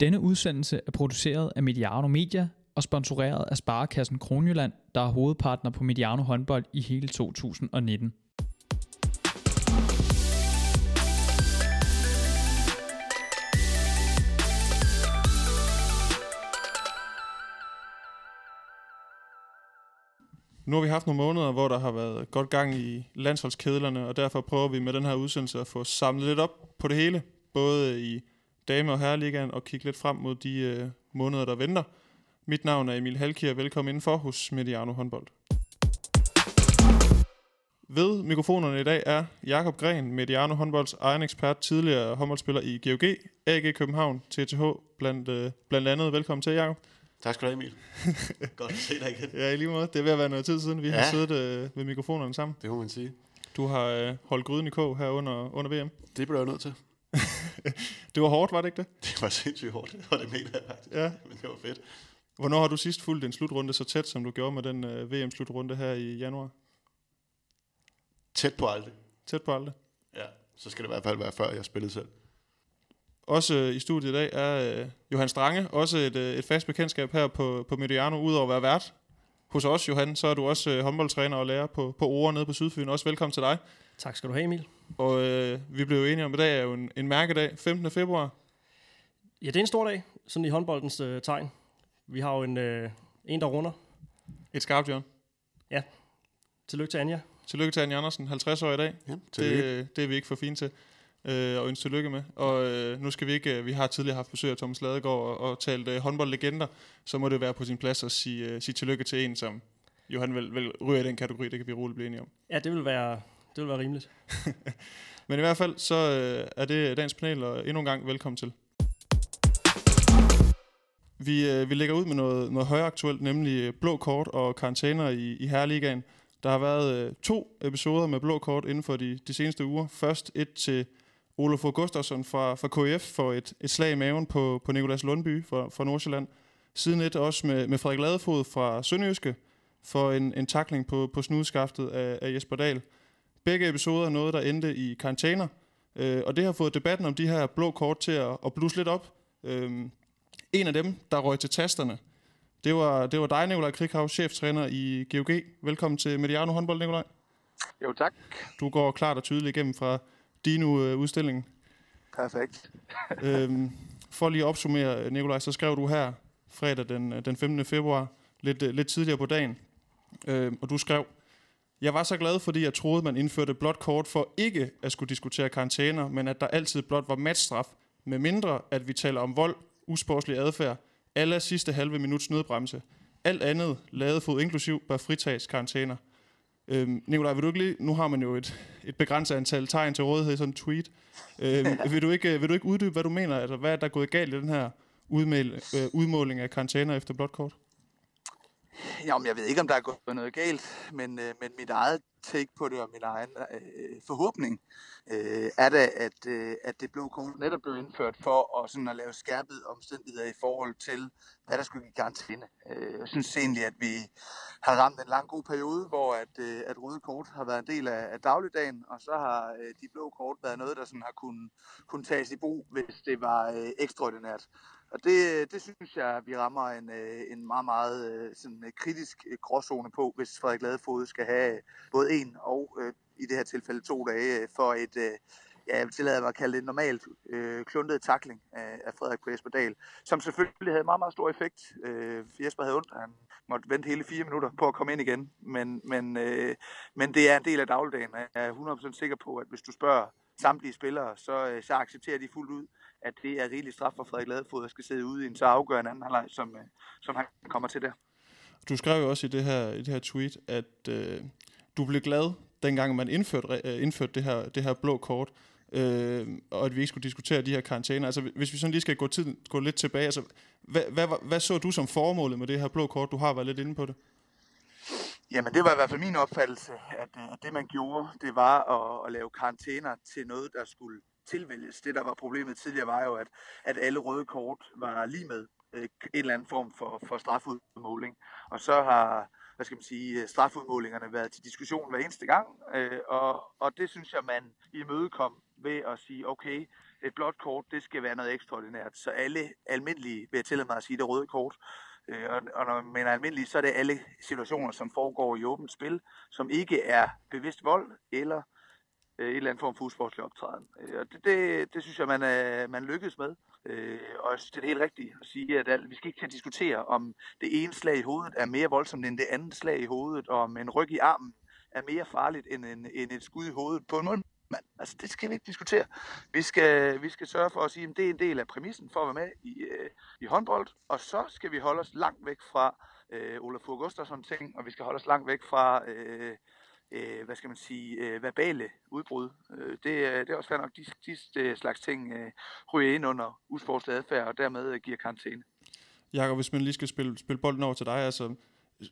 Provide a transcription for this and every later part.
Denne udsendelse er produceret af Mediano Media og sponsoreret af Sparekassen Kronjylland, der er hovedpartner på Mediano håndbold i hele 2019. Nu har vi haft nogle måneder, hvor der har været godt gang i landsholdskedlerne, og derfor prøver vi med den her udsendelse at få samlet lidt op på det hele, både i dame- og herreligaen, og kigge lidt frem mod de øh, måneder, der venter. Mit navn er Emil Halkier. Velkommen indenfor hos Mediano håndbold. Ved mikrofonerne i dag er Jakob Gren, Mediano håndbolds egen ekspert, tidligere håndboldspiller i GOG, AG København, TTH, blandt, øh, blandt andet. Velkommen til, Jakob. Tak skal du have, Emil. Godt at se dig igen. Ja, i lige måde. Det er ved at være noget tid siden, vi ja. har siddet øh, ved mikrofonerne sammen. Det må man sige. Du har øh, holdt gryden i kog her under, under VM. Det blev jeg nødt til. det var hårdt, var det ikke det? Det var sindssygt hårdt, og det mener jeg faktisk. Ja. Men det var fedt. Hvornår har du sidst fulgt en slutrunde så tæt, som du gjorde med den øh, VM-slutrunde her i januar? Tæt på aldrig. Tæt på aldrig. Ja, så skal det i hvert fald være før jeg spillede selv. Også øh, i studiet i dag er øh, Johan Strange, også et, øh, et fast bekendtskab her på, på Mediano, udover at være vært. Hos os, Johan, så er du også øh, håndboldtræner og lærer på, på Ore nede på Sydfyn. Også velkommen til dig. Tak skal du have, Emil. Og øh, vi blev jo enige om, at i dag er jo en, en mærkedag, 15. februar. Ja, det er en stor dag, sådan i håndboldens øh, tegn. Vi har jo en, øh, en, der runder. Et skarpt, Jørgen. Ja. Tillykke til Anja. Tillykke til Anja Andersen, 50 år i dag. Ja, det, det er vi ikke for fine til øh, og ønske tillykke med. Og øh, nu skal vi ikke, øh, vi har tidligere haft besøg af Thomas Ladegaard og, og talt øh, håndboldlegender, så må det være på sin plads at sige, øh, sige tillykke til en, som Johan vel, vel ryger i den kategori, det kan vi roligt blive enige om. Ja, det vil være, det vil være rimeligt. Men i hvert fald, så øh, er det dagens panel, og endnu en gang velkommen til. Vi, øh, vi lægger ud med noget, noget højaktuelt, nemlig blå kort og karantæner i, i Herreligaen. Der har været øh, to episoder med blå kort inden for de, de seneste uger. Først et til Olof Gustafsson fra, fra KF for et, et slag i maven på, på Nikolas Lundby fra, fra Nordsjælland. Siden et også med, med Frederik Ladefod fra Sønderjyske for en, en takling på, på snudskaftet af, af Jesper Dahl. Begge episoder er noget, der endte i karantæner, øh, og det har fået debatten om de her blå kort til at, at blusse lidt op. Øh, en af dem, der røg til tasterne, det var, det var dig, Nikolaj Krighav, cheftræner i GOG. Velkommen til Mediano håndbold, Nikolaj. Jo, tak. Du går klart og tydeligt igennem fra Dino-udstillingen. Perfekt. øhm, for lige at opsummere, Nikolaj, så skrev du her fredag den, den 15. februar, lidt, lidt tidligere på dagen, øhm, og du skrev, jeg var så glad, fordi jeg troede, man indførte blot kort for ikke at skulle diskutere karantæner, men at der altid blot var matchstraf, med mindre at vi taler om vold, usportslig adfærd, alle sidste halve minuts nødbremse. Alt andet, ladefod inklusiv, bør fritages karantæner. Øhm, Nikolaj, vil du ikke lige, nu har man jo et, et begrænset antal tegn til rådighed i sådan en tweet. Øhm, vil, du ikke, vil du ikke uddybe, hvad du mener? Altså, hvad er der gået galt i den her udmæl, øh, udmåling af karantæner efter blot kort? Jamen, jeg ved ikke, om der er gået noget galt, men, øh, men mit eget take på det og min egen øh, forhåbning øh, er da, at, øh, at det blå kort netop blev indført for at, sådan at lave skærpede omstændigheder i forhold til, hvad der skulle give karantæne. Øh, jeg synes egentlig, at vi har ramt en lang god periode, hvor at, øh, at røde kort har været en del af, af dagligdagen, og så har øh, de blå kort været noget, der sådan har kunnet, kun tages i brug, hvis det var øh, ekstraordinært. Og det, det synes jeg, vi rammer en, øh, en meget, meget øh, sådan, øh, kritisk gråzone på, hvis Frederik Ladefod skal have både en og i det her tilfælde to dage for et, ja, jeg vil tillade mig at kalde det en normalt øh, kluntet takling af, af Frederik på Jesper Dahl, som selvfølgelig havde meget, meget stor effekt. Øh, Jesper havde ondt, han måtte vente hele fire minutter på at komme ind igen, men, men, øh, men det er en del af dagligdagen, jeg er 100% sikker på, at hvis du spørger samtlige spillere, så, øh, så accepterer de fuldt ud, at det er rigelig straf for Frederik Ladefod, at skal sidde ude i en så afgørende anden halvleg, som, øh, som han kommer til der. Du skrev jo også i det her, i det her tweet, at øh, du blev glad, dengang man indførte, øh, indførte det, her, det her blå kort, øh, og at vi ikke skulle diskutere de her karantæner. Altså, hvis vi sådan lige skal gå, tid, gå lidt tilbage, altså, hvad, hvad, hvad så du som formålet med det her blå kort? Du har været lidt inde på det. Jamen, det var i hvert fald min opfattelse, at, øh, at det man gjorde, det var at, at lave karantæner til noget, der skulle tilvælges. Det, der var problemet tidligere, var jo, at, at alle røde kort var lige med øh, en eller anden form for, for strafudmåling. Og så har hvad skal man sige, øh, strafudmålingerne været til diskussion hver eneste gang, øh, og, og det synes jeg, man imødekom ved at sige, okay, et blåt kort, det skal være noget ekstraordinært. Så alle almindelige, vil jeg tillade mig at sige, det røde kort, øh, og, og når man mener almindelige, så er det alle situationer, som foregår i åbent spil, som ikke er bevidst vold eller øh, en eller anden form for usportslig optræden. Øh, og det, det, det synes jeg, man, er, man lykkes med. Øh, og jeg synes, det er helt rigtigt at sige, at vi skal ikke til at diskutere, om det ene slag i hovedet er mere voldsomt end det andet slag i hovedet, og om en ryg i armen er mere farligt end, en, end et skud i hovedet på en mund. Men, altså, det skal vi ikke diskutere. Vi skal, vi skal sørge for at sige, at det er en del af præmissen for at være med i, øh, i håndbold, og så skal vi holde os langt væk fra øh, Olaf Gustafsson ting, og vi skal holde os langt væk fra øh, øh, hvad skal man sige, øh, verbale udbrud. Øh, det, det er også fair nok, de, de, de slags ting øh, ryger ind under usportslig adfærd, og dermed øh, giver karantæne. Jakob, hvis man lige skal spille, spille bolden over til dig, altså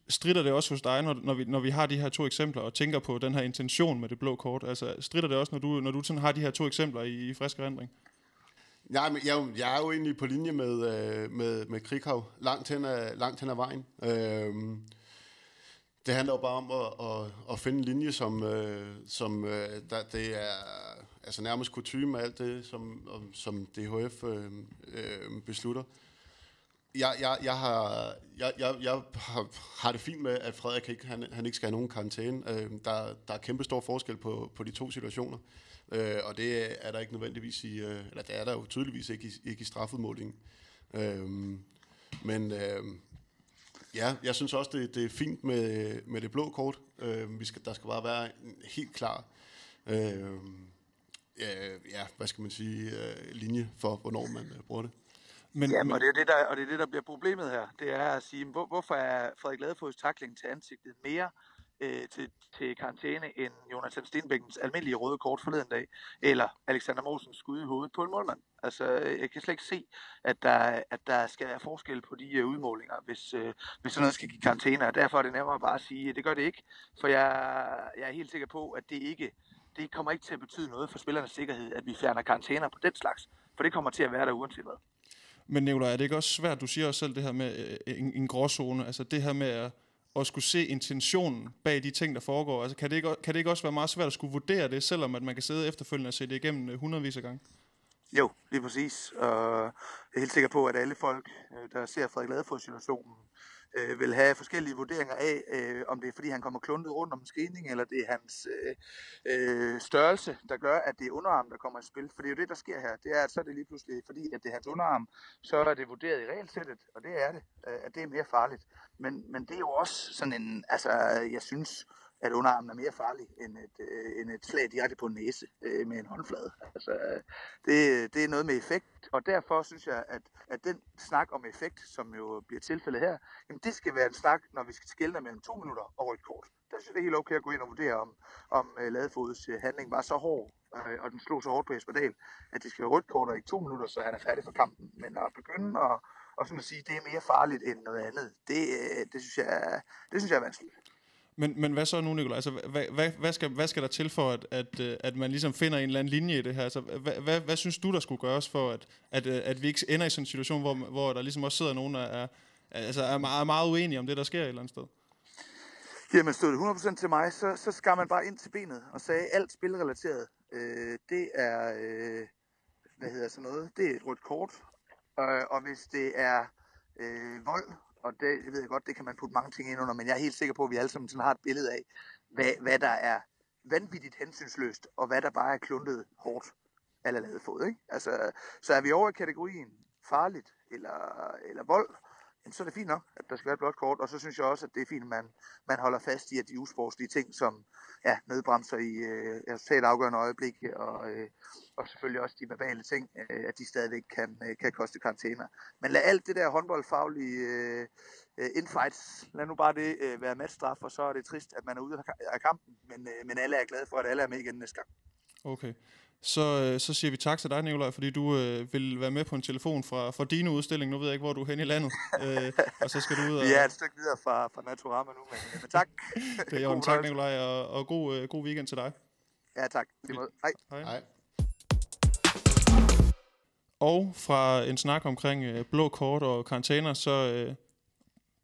strider det også hos dig, når, når, vi, når vi har de her to eksempler, og tænker på den her intention med det blå kort? Altså, strider det også, når du, når du sådan har de her to eksempler i, i frisk erindring? Ja, men jeg, jeg er jo egentlig på linje med, øh, med, med Krighav langt hen ad, langt hen ad vejen. Øh, det handler jo bare om at, at, at finde en linje, som, øh, som øh, der, det er altså nærmest kutume alt det, som, som DHF øh, øh, beslutter. Jeg, jeg, jeg, har, jeg, jeg, jeg har, har det fint med, at Frederik ikke, han, han ikke skal have nogen karantæne. Øh, der, der er kæmpe stor forskel på, på de to situationer. Øh, og det er der ikke nødvendigvis i, øh, eller det er der jo tydeligvis ikke i, ikke i straffudmålingen. Øh, men, øh, Ja, jeg synes også, det, det er fint med, med det blå kort. Øh, vi skal, der skal bare være en helt klar øh, ja, hvad skal man sige, øh, linje for, hvornår man øh, bruger det. Men, ja, men, og, det er det, der, og det er det, der bliver problemet her. Det er at sige, hvor, hvorfor er Frederik Ladefods takling til ansigtet mere øh, til, til karantæne end Jonathan Stenbækkens almindelige røde kort forleden dag, eller Alexander Mosens skud i hovedet på en målmand. Altså, øh, jeg kan slet ikke se, at der, at der skal være forskel på de øh, udmålinger, hvis, øh, hvis sådan noget skal give karantæne, og derfor er det nemmere bare at sige, at det gør det ikke, for jeg, jeg er helt sikker på, at det ikke det kommer ikke til at betyde noget for spillernes sikkerhed, at vi fjerner karantæner på den slags, for det kommer til at være der uanset hvad. Men Nicolaj, er det ikke også svært, du siger også selv det her med øh, en, en gråzone, altså det her med at at skulle se intentionen bag de ting, der foregår? Altså, kan, det ikke, kan det ikke også være meget svært at skulle vurdere det, selvom at man kan sidde efterfølgende og se det igennem øh, hundredvis af gange? Jo, lige præcis. Og jeg er helt sikker på, at alle folk, øh, der ser Frederik Ladefods-situationen, øh, vil have forskellige vurderinger af, øh, om det er fordi han kommer kluntet rundt om en eller det er hans øh, øh, størrelse, der gør, at det er underarm, der kommer i spil. For det er jo det, der sker her. Det er, at så er det lige pludselig, fordi at det er hans underarm, så er det vurderet i regelsættet, og det er det, øh, at det er mere farligt. Men, men det er jo også sådan en, altså jeg synes, at underarmen er mere farlig end et, øh, end et slag direkte på en næse øh, med en håndflade. Altså, øh, det, det er noget med effekt, og derfor synes jeg, at, at den snak om effekt, som jo bliver tilfældet her, jamen det skal være en snak, når vi skal skille mellem to minutter og rødt kort. Der synes jeg, det er helt okay at gå ind og vurdere, om, om uh, Ladefods uh, handling var så hård, øh, og den slog så hårdt på Jesper Dahl, at det skal være rødt kort og ikke to minutter, så han er færdig for kampen. Men at begynde at, og sådan at sige, det er mere farligt end noget andet, det, det, synes, jeg, det synes jeg er vanskeligt. Men, men hvad så nu, Nicolaj? Altså, hvad, hvad, hvad, skal, hvad skal der til for, at, at, øh, at man ligesom finder en eller anden linje i det her? Altså, hvad, hvad, hvad synes du, der skulle gøres for, at, at, øh, at vi ikke ender i sådan en situation, hvor, hvor der ligesom også sidder nogen, der er, altså er meget, meget uenige om det, der sker et eller andet sted? Jamen, stod det 100% til mig, så, så skal man bare ind til benet og sagde, alt spilrelateret, øh, det er, øh, hvad hedder sådan noget, det er et rødt kort. Og, og hvis det er øh, vold, og det, jeg ved jeg godt, det kan man putte mange ting ind under, men jeg er helt sikker på, at vi alle sammen sådan har et billede af, hvad, hvad der er vanvittigt hensynsløst, og hvad der bare er kluntet hårdt eller lavet fod. Ikke? Altså, så er vi over i kategorien farligt eller, eller vold, så er det fint nok, at der skal være et blåt kort, og så synes jeg også, at det er fint, at man, man holder fast i, at de usportslige ting, som ja, nødbremser i øh, altså resultat afgørende øjeblik, og, øh, og selvfølgelig også de verbale ting, øh, at de stadigvæk kan, øh, kan koste karantæner. Men lad alt det der håndboldfaglige øh, øh, infights, lad nu bare det øh, være matchstraf, og så er det trist, at man er ude af kampen, men, øh, men alle er glade for, at alle er med igen næste gang. Okay så, øh, så siger vi tak til dig, Nicolaj, fordi du øh, vil være med på en telefon fra, fra dine udstilling. Nu ved jeg ikke, hvor du er hen i landet. øh, og så skal du ud og... Vi er et stykke videre fra, fra Naturama nu, men, men tak. det er jo en tak, Nicolaj, og, og god, øh, god weekend til dig. Ja, tak. Hej. Hej. Hej. Og fra en snak omkring øh, blå kort og karantæner, så øh,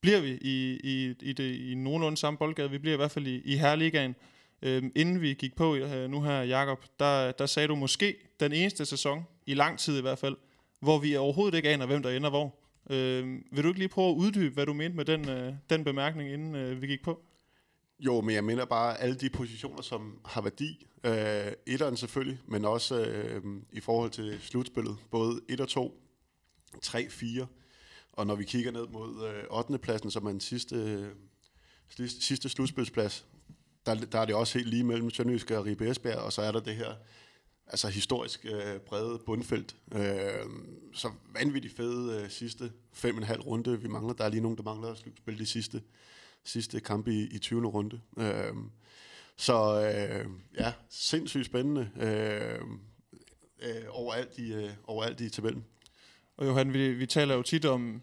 bliver vi i, i, i, det, i nogenlunde samme boldgade. Vi bliver i hvert fald i, i Herligaen. Øh, inden vi gik på øh, nu her, Jakob, der, der sagde du måske den eneste sæson, i lang tid i hvert fald, hvor vi overhovedet ikke aner, hvem der ender hvor. Øh, vil du ikke lige prøve at uddybe, hvad du mente med den, øh, den bemærkning, inden øh, vi gik på? Jo, men jeg mener bare alle de positioner, som har værdi. Øh, etteren selvfølgelig, men også øh, i forhold til slutspillet. Både 1 og 2, 3, 4. Og når vi kigger ned mod øh, 8. pladsen, som er den sidste, øh, sidste, sidste slutspilsplads, der, der er det også helt lige mellem Sønderjysk og Ribe Esbjerg, og så er der det her altså historisk øh, brede bundfelt. Øh, så vanvittigt fede øh, sidste fem og en halv runde. Vi mangler, der er lige nogen, der mangler at spille de sidste, sidste kampe i, i 20. runde. Øh, så øh, ja, sindssygt spændende øh, øh, overalt, i, øh, overalt i tabellen. Og Johan, vi, vi taler jo tit om,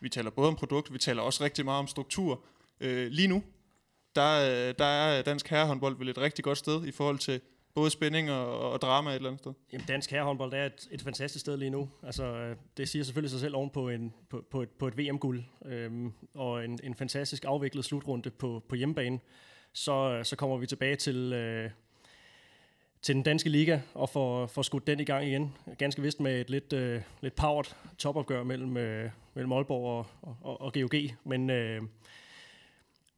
vi taler både om produkt, vi taler også rigtig meget om struktur. Øh, lige nu, der, øh, der er dansk herrehåndbold vel et rigtig godt sted i forhold til både spænding og, og drama et eller andet sted? Jamen, dansk herrehåndbold er et, et fantastisk sted lige nu. Altså, øh, det siger selvfølgelig sig selv oven på, en, på, på et, på et VM-guld øhm, og en, en fantastisk afviklet slutrunde på, på hjemmebane. Så, øh, så kommer vi tilbage til, øh, til den danske liga og får, får skudt den i gang igen. Ganske vist med et lidt, øh, lidt powered topopgør mellem, øh, mellem Aalborg og, og, og GOG. Men... Øh,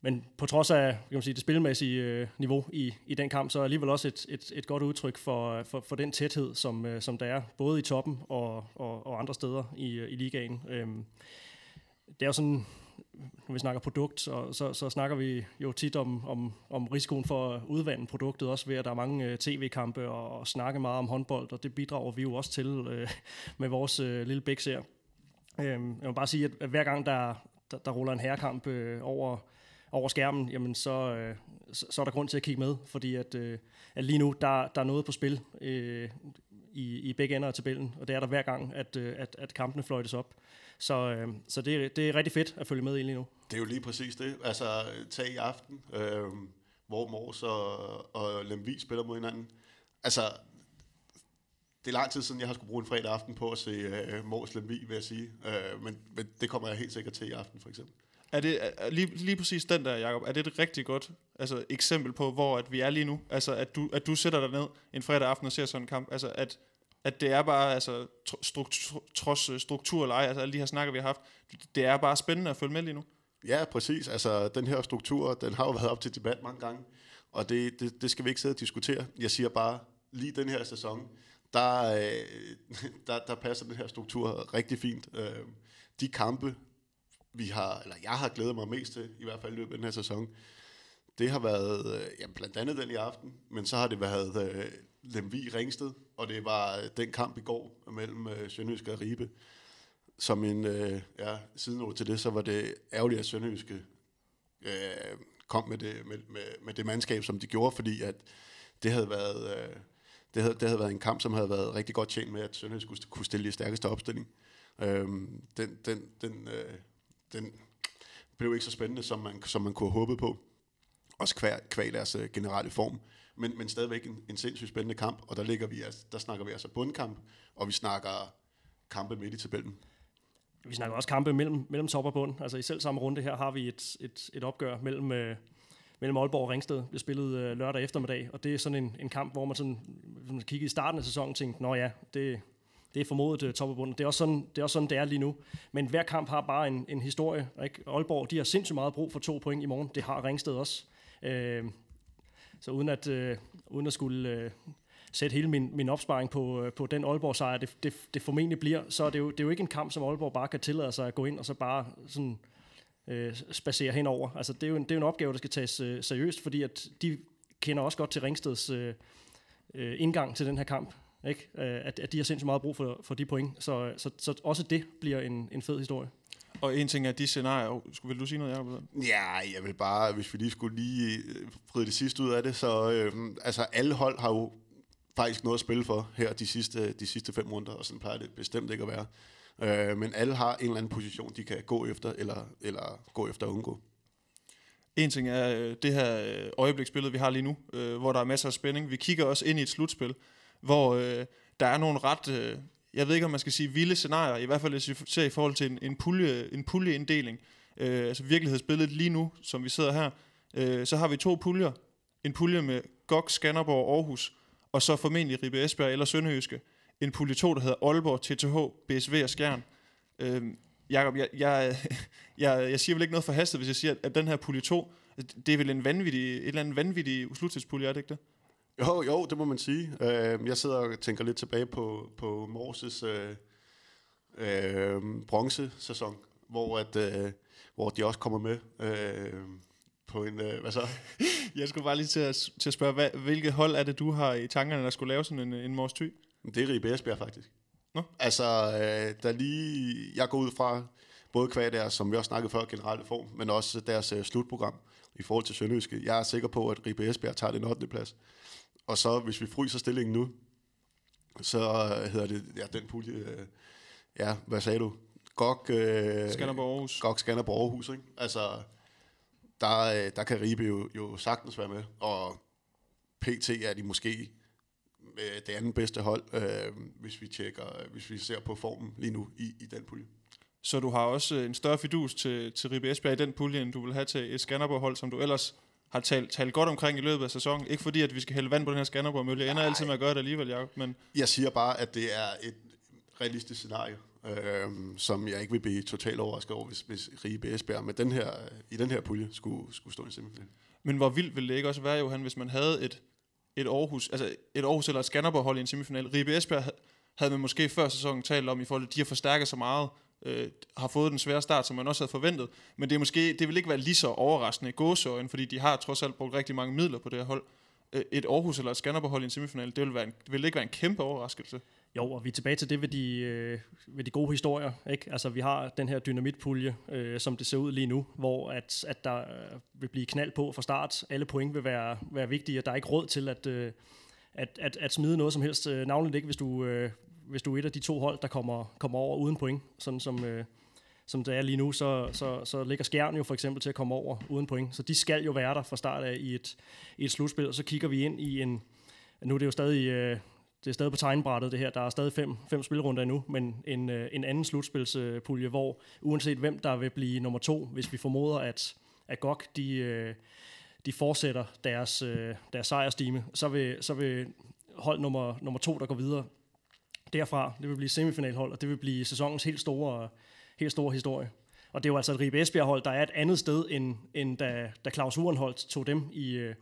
men på trods af kan man sige, det spilmæssige øh, niveau i, i den kamp, så er alligevel også et, et, et godt udtryk for, for, for den tæthed, som, øh, som der er, både i toppen og, og, og andre steder i, øh, i ligaen. Øhm, det er jo sådan, når vi snakker produkt, og så, så snakker vi jo tit om, om, om risikoen for at udvande produktet, også ved at der er mange øh, tv-kampe og, og snakke meget om håndbold, og det bidrager vi jo også til øh, med vores øh, lille bæk Øhm, jeg må bare sige, at, at hver gang der, der, der ruller en herrekamp øh, over over skærmen, jamen så, øh, så, så er der grund til at kigge med, fordi at, øh, at lige nu, der, der er noget på spil øh, i, i begge ender af tabellen, og det er der hver gang, at, øh, at, at kampene fløjtes op. Så, øh, så det, det er rigtig fedt at følge med i lige nu. Det er jo lige præcis det. Altså, tag i aften, øh, hvor Mors og, og Lemvi spiller mod hinanden. Altså, det er lang tid siden, jeg har skulle bruge en fredag aften på at se øh, Mors Lemvi, vil jeg sige. Øh, men, men det kommer jeg helt sikkert til i aften, for eksempel. Er det er, lige, lige præcis den der, Jacob, er det et rigtig godt altså, eksempel på, hvor at vi er lige nu? Altså, at du, at du sætter dig ned en fredag aften og ser sådan en kamp. Altså, at, at det er bare, altså, struktur, trods øh, struktur eller ej, altså alle de her snakker, vi har haft, det er bare spændende at følge med lige nu. Ja, præcis. Altså, den her struktur, den har jo været op til debat mange gange, og det, det, det skal vi ikke sidde og diskutere. Jeg siger bare, lige den her sæson, der, øh, der, der passer den her struktur rigtig fint. Øh, de kampe, vi har, eller jeg har glædet mig mest til, i hvert fald i løbet af den her sæson, det har været øh, jamen, blandt andet den i aften, men så har det været øh, Lemvi Ringsted, og det var øh, den kamp i går mellem øh, Sønderjysk og Ribe. Som en øh, ja, sidenord til det, så var det ærgerligt, at Sønderjyske øh, kom med det, med, med, med det mandskab, som de gjorde, fordi at det havde været... Øh, det havde, det havde været en kamp, som havde været rigtig godt tjent med, at Sønderjysk kunne stille i stærkeste opstilling. Øhm, den, den, den, øh, den blev ikke så spændende, som man, som man kunne have håbet på. Også kvæg, kvæg deres øh, generelle form. Men, men stadigvæk en, en sindssygt spændende kamp, og der, ligger vi, altså, der snakker vi altså bundkamp, og vi snakker kampe midt i tabellen. Vi snakker også kampe mellem, mellem top og bund. Altså i selv samme runde her har vi et, et, et opgør mellem, øh, mellem Aalborg og Ringsted. Det bliver spillet øh, lørdag eftermiddag, og det er sådan en, en kamp, hvor man sådan, man kiggede i starten af sæsonen og tænkte, nå ja, det, det er formodet uh, top Det er, også sådan, det er også sådan, det er lige nu. Men hver kamp har bare en, en historie. Ikke? Aalborg, de har sindssygt meget brug for to point i morgen. Det har Ringsted også. Uh, så uden at, uh, uden at skulle uh, sætte hele min, min opsparing på, uh, på den Aalborg-sejr, det, det, det formentlig bliver, så er det, jo, det er jo ikke en kamp, som Aalborg bare kan tillade sig at gå ind og så bare sådan uh, spacere henover. Altså, det, er jo en, det er jo en opgave, der skal tages uh, seriøst, fordi at de kender også godt til Ringsteds uh, uh, indgang til den her kamp. Ikke? Øh, at, at de har sindssygt meget brug for, for de point. Så, så, så også det bliver en, en fed historie. Og en ting er de scenarier. Vil du sige noget, Jacob? Ja, jeg vil bare, hvis vi lige skulle lige øh, vride det sidste ud af det, så øh, altså alle hold har jo faktisk noget at spille for her de sidste, de sidste fem runder, og sådan plejer det bestemt ikke at være. Øh, men alle har en eller anden position, de kan gå efter, eller, eller gå efter at undgå. En ting er øh, det her øjebliksbillede, vi har lige nu, hvor der er masser af spænding. Vi kigger også ind i et slutspil, hvor øh, der er nogle ret, øh, jeg ved ikke om man skal sige vilde scenarier, i hvert fald hvis vi ser i forhold til en, en, pulje, en puljeinddeling, øh, altså virkelighedsbilledet lige nu, som vi sidder her, øh, så har vi to puljer, en pulje med GOG, Skanderborg, Aarhus, og så formentlig Ribe Esbjerg eller Sønderjyske. En pulje 2, der hedder Aalborg, TTH, BSV og Skjern. Øh, Jakob, jeg, jeg, jeg, jeg siger vel ikke noget forhastet, hvis jeg siger, at den her pulje 2, det er vel en vanvittig, et eller andet vanvittig sluttidspulje, er det ikke det? Jo, jo, det må man sige. Øh, jeg sidder og tænker lidt tilbage på, på Morses øh, øh, bronzesæson, hvor, at, øh, hvor de også kommer med øh, på en... Øh, hvad så? Jeg skulle bare lige til at, til at spørge, hvad, hvilket hold er det, du har i tankerne, der skulle lave sådan en, en Mors Thy? Det er Ribe Esbjerg, faktisk. Nå. Altså, øh, der lige... Jeg går ud fra, både kvad deres, som vi også snakkede før, generelle form, men også deres øh, slutprogram i forhold til Sønderjyske. Jeg er sikker på, at Ribe Esbjerg tager den 8. plads. Og så, hvis vi fryser stillingen nu, så øh, hedder det, ja, den pulje, øh, ja, hvad sagde du? GOG, øh, Skanderborg Aarhus. GOG Skanderborg Aarhus, ikke? Altså, der, øh, der kan Ribe jo, jo sagtens være med, og PT er de måske øh, det andet bedste hold, øh, hvis vi tjekker, hvis vi ser på formen lige nu i, i den pulje. Så du har også en større fidus til, til Ribe Esbjerg i den pulje, end du vil have til et Skanderborg-hold, som du ellers har talt, talt godt omkring i løbet af sæsonen. Ikke fordi, at vi skal hælde vand på den her Skanderborg-mølle. Jeg ender altid med at gøre det alligevel, Jacob. Men Jeg siger bare, at det er et realistisk scenarie, øh, som jeg ikke vil blive totalt overrasket over, hvis, hvis Ribe Esbjerg med den her, i den her pulje skulle, skulle stå i semifinalen. Men hvor vildt ville det ikke også være, Johan, hvis man havde et, et Aarhus, altså et Aarhus eller et Skanderborg hold i en semifinal. Ribe Esbjerg ha- havde man måske før sæsonen talt om, i forhold til, at de har forstærket så meget, øh, har fået den svære start, som man også havde forventet. Men det, er måske, det vil ikke være lige så overraskende i gåsøjen, fordi de har trods alt brugt rigtig mange midler på det her hold. Øh, et Aarhus eller et Skanderborg hold i en semifinal, det vil, være en, det vil ikke være en kæmpe overraskelse. Jo, og vi er tilbage til det ved de, øh, ved de gode historier. Ikke? Altså, vi har den her dynamitpulje, øh, som det ser ud lige nu, hvor at, at der øh, vil blive knald på fra start. Alle point vil være, være vigtige, og der er ikke råd til at, øh, at, at, at smide noget som helst. Øh, navnligt ikke, hvis du, øh, hvis du er et af de to hold, der kommer, kommer over uden point, sådan som... Øh, som det er lige nu, så, så, så ligger Skjern jo for eksempel til at komme over uden point. Så de skal jo være der fra start af i et, i et slutspil, og så kigger vi ind i en... Nu er det jo stadig, øh, det er stadig på tegnbrættet det her. Der er stadig fem, fem spilrunder endnu, men en, øh, en anden slutspilspulje, hvor uanset hvem der vil blive nummer to, hvis vi formoder, at, at GOG de, øh, de fortsætter deres, øh, deres sejrstime, så vil, så vil hold nummer, nummer to, der går videre derfra, det vil blive semifinalhold, og det vil blive sæsonens helt store, helt store historie. Og det er jo altså et Ribe Esbjerg-hold, der er et andet sted, end, end da, da Claus Urenholdt tog dem i, øh,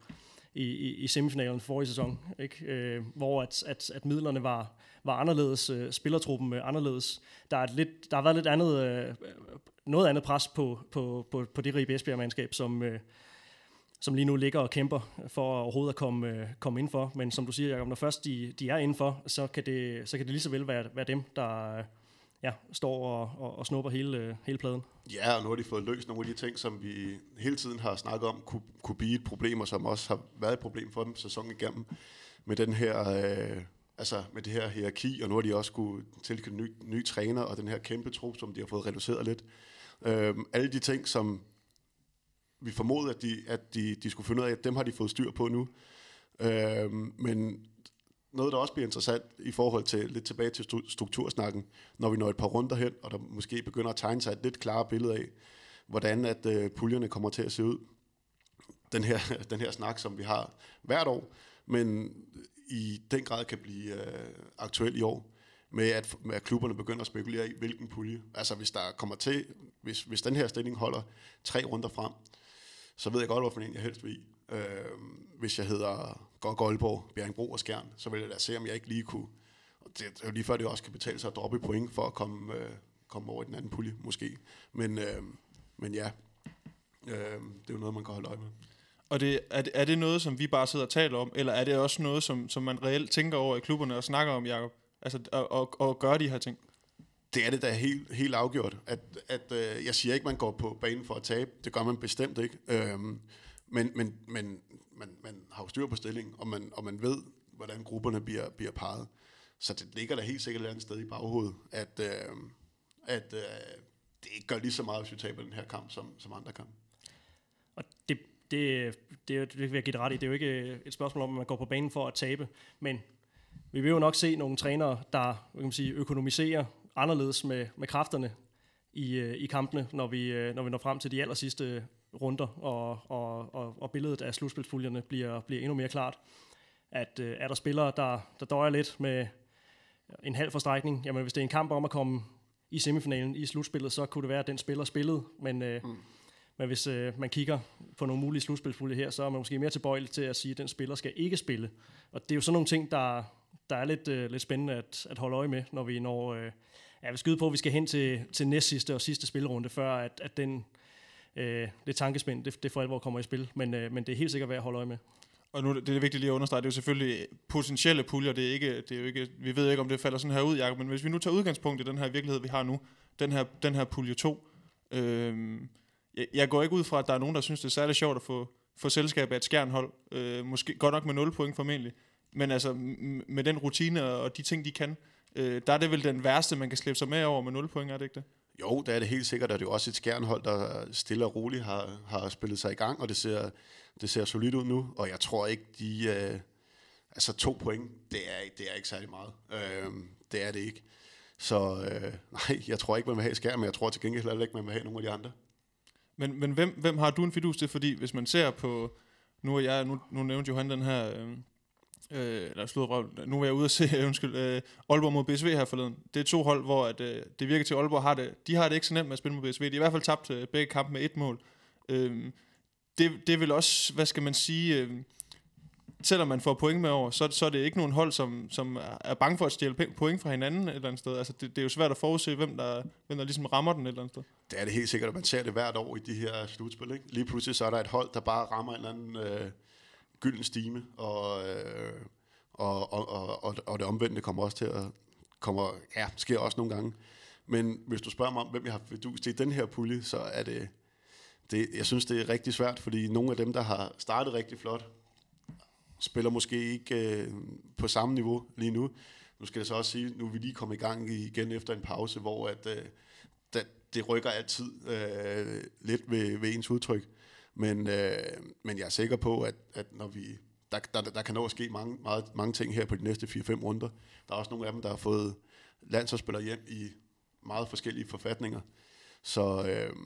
i, i, semifinalen semifinalen forrige sæson, ikke? Øh, hvor at, at, at midlerne var, var anderledes, øh, spillertruppen øh, anderledes. Der, er lidt, der har været lidt andet, øh, noget andet pres på, på, på, på det Ribe Esbjerg-mandskab, som, øh, som lige nu ligger og kæmper øh, for overhovedet at komme, øh, komme indenfor. Men som du siger, Jacob, når først de, de er indenfor, så kan, det, så kan det lige så vel være, være dem, der øh, ja, står og, og, og snupper hele, øh, hele pladen. Ja, og nu har de fået løst nogle af de ting, som vi hele tiden har snakket om, kunne, kunne blive et problem, og som også har været et problem for dem sæsonen igennem, med den her, øh, altså med det her hierarki, og nu har de også kunne tilknytte ny, ny træner, og den her kæmpe trup, som de har fået reduceret lidt. Øhm, alle de ting, som vi formodede, at, de, at de, de skulle finde ud af, dem har de fået styr på nu. Øh, men noget, der også bliver interessant i forhold til lidt tilbage til struktursnakken, når vi når et par runder hen, og der måske begynder at tegne sig et lidt klarere billede af, hvordan at øh, puljerne kommer til at se ud. Den her, den her snak, som vi har hvert år, men i den grad kan blive øh, aktuel i år, med at, med at klubberne begynder at spekulere i, hvilken pulje. Altså hvis der kommer til, hvis, hvis den her stilling holder tre runder frem, så ved jeg godt, hvorfor en jeg helst vil i. Øh, hvis jeg hedder Goldborg, Bjerringbro og Skjern, så vil jeg da se, om jeg ikke lige kunne... Og det, det er jo lige før, det også kan betale sig at droppe i point for at komme, øh, komme over i den anden pulje, måske. Men, øh, men ja, øh, det er jo noget, man kan holde øje med. Og det, er, det, er det noget, som vi bare sidder og taler om, eller er det også noget, som, som man reelt tænker over i klubberne og snakker om, Jacob? Altså at, at, at gøre de her ting? Det er det da helt, helt afgjort. At, at, øh, jeg siger ikke, man går på banen for at tabe. Det gør man bestemt ikke. Øhm, men men, men man, man har jo styr på stillingen, og man, og man ved, hvordan grupperne bliver, bliver parret. Så det ligger der helt sikkert et andet sted i baghovedet, at, øh, at øh, det ikke gør lige så meget, hvis vi taber den her kamp, som, som andre kampe. Og det, det, det, det vil jeg give det ret i. Det er jo ikke øh, et spørgsmål om, at man går på banen for at tabe, men vi vil jo nok se nogle trænere, der kan man sige, økonomiserer anderledes med, med kræfterne i, øh, i kampene, når vi, øh, når vi når frem til de aller sidste runder, og, og, og, og billedet af slutspilspuljerne bliver, bliver endnu mere klart. At øh, er der spillere, der, der døjer lidt med en halv forstrækning, jamen hvis det er en kamp om at komme i semifinalen i slutspillet, så kunne det være, at den spiller spillede, men, øh, mm. men hvis øh, man kigger på nogle mulige slutspilspuljer her, så er man måske mere tilbøjelig til at sige, at den spiller skal ikke spille. Og det er jo sådan nogle ting, der, der er lidt, øh, lidt spændende at, at holde øje med, når vi når... Øh, jeg vil skyde på, at vi skal hen til, til næst sidste og sidste spilrunde, før at, at den, øh, det tankespænd, det, det for alvor kommer i spil. Men, øh, men det er helt sikkert værd at holde øje med. Og nu det er vigtigt lige at understrege, det er jo selvfølgelig potentielle puljer, det er ikke, det er jo ikke, vi ved ikke, om det falder sådan her ud, Jacob, men hvis vi nu tager udgangspunkt i den her virkelighed, vi har nu, den her, den her pulje 2, øh, jeg, jeg går ikke ud fra, at der er nogen, der synes, det er særlig sjovt at få, få selskab af et skærnhold, øh, måske godt nok med 0 point formentlig, men altså med den rutine og de ting, de kan, øh, der er det vel den værste, man kan slæbe sig med over med 0 point, er det ikke det? Jo, det er det helt sikkert, og det er jo også et skærnhold, der stille og roligt har, har spillet sig i gang, og det ser, det ser solidt ud nu, og jeg tror ikke, de... Øh, altså to point, det er, det er ikke særlig meget. Øh, det er det ikke. Så øh, nej, jeg tror ikke, man vil have skærm, men jeg tror til gengæld heller ikke, man vil have nogle af de andre. Men, men hvem, hvem har du en fidus til? Fordi hvis man ser på... Nu er jeg, nu, nu nævnte Johan den her... Øh, øh, eller slået nu er jeg ude at se, undskyld, øh, Aalborg mod BSV her forleden. Det er to hold, hvor at, øh, det virker til, at Aalborg har det, de har det ikke så nemt med at spille mod BSV. De har i hvert fald tabt øh, begge kampe med et mål. Øh, det, det vil også, hvad skal man sige, øh, selvom man får point med over, så, så er det ikke nogen hold, som, som er bange for at stjæle point fra hinanden et eller andet sted. Altså, det, det er jo svært at forudse, hvem der, hvem der ligesom rammer den et eller andet sted. Det er det helt sikkert, at man ser det hvert år i de her slutspil. Ikke? Lige pludselig så er der et hold, der bare rammer en eller anden øh, gylden stime, og, øh, og, og, og, og, det omvendte kommer også til at kommer, ja, sker også nogle gange. Men hvis du spørger mig om, hvem jeg har du til den her pulje, så er det, det, jeg synes, det er rigtig svært, fordi nogle af dem, der har startet rigtig flot, spiller måske ikke øh, på samme niveau lige nu. Nu skal jeg så også sige, nu er vi lige kommet i gang igen efter en pause, hvor at, øh, det, det rykker altid øh, lidt ved, ved ens udtryk. Men, øh, men jeg er sikker på, at, at når vi der, der, der kan nå at ske mange, meget, mange ting her på de næste 4-5 runder. Der er også nogle af dem, der har fået landsholdsspillere hjem i meget forskellige forfatninger. Så øh,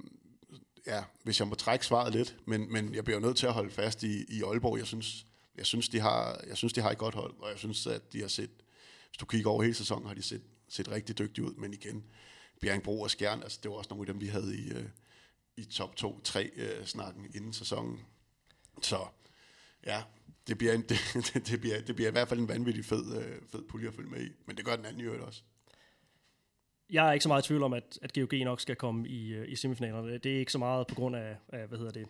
ja, hvis jeg må trække svaret lidt, men, men jeg bliver nødt til at holde fast i, i Aalborg. Jeg synes, jeg synes, de har, jeg synes, de har et godt hold, og jeg synes, at de har set, hvis du kigger over hele sæsonen, har de set, set rigtig dygtige ud, men igen, Bjerringbro og Skjern, altså det var også nogle af dem, vi havde i, øh, i top 2-3 øh, snakken inden sæsonen. Så ja, det bliver, en, det, det, bliver, det bliver i hvert fald en vanvittig fed, øh, fed pulje at følge med i, men det gør den anden jo også. Jeg er ikke så meget i tvivl om, at, at GOG nok skal komme i, øh, i semifinalerne. Det er ikke så meget på grund af, af hvad hedder det,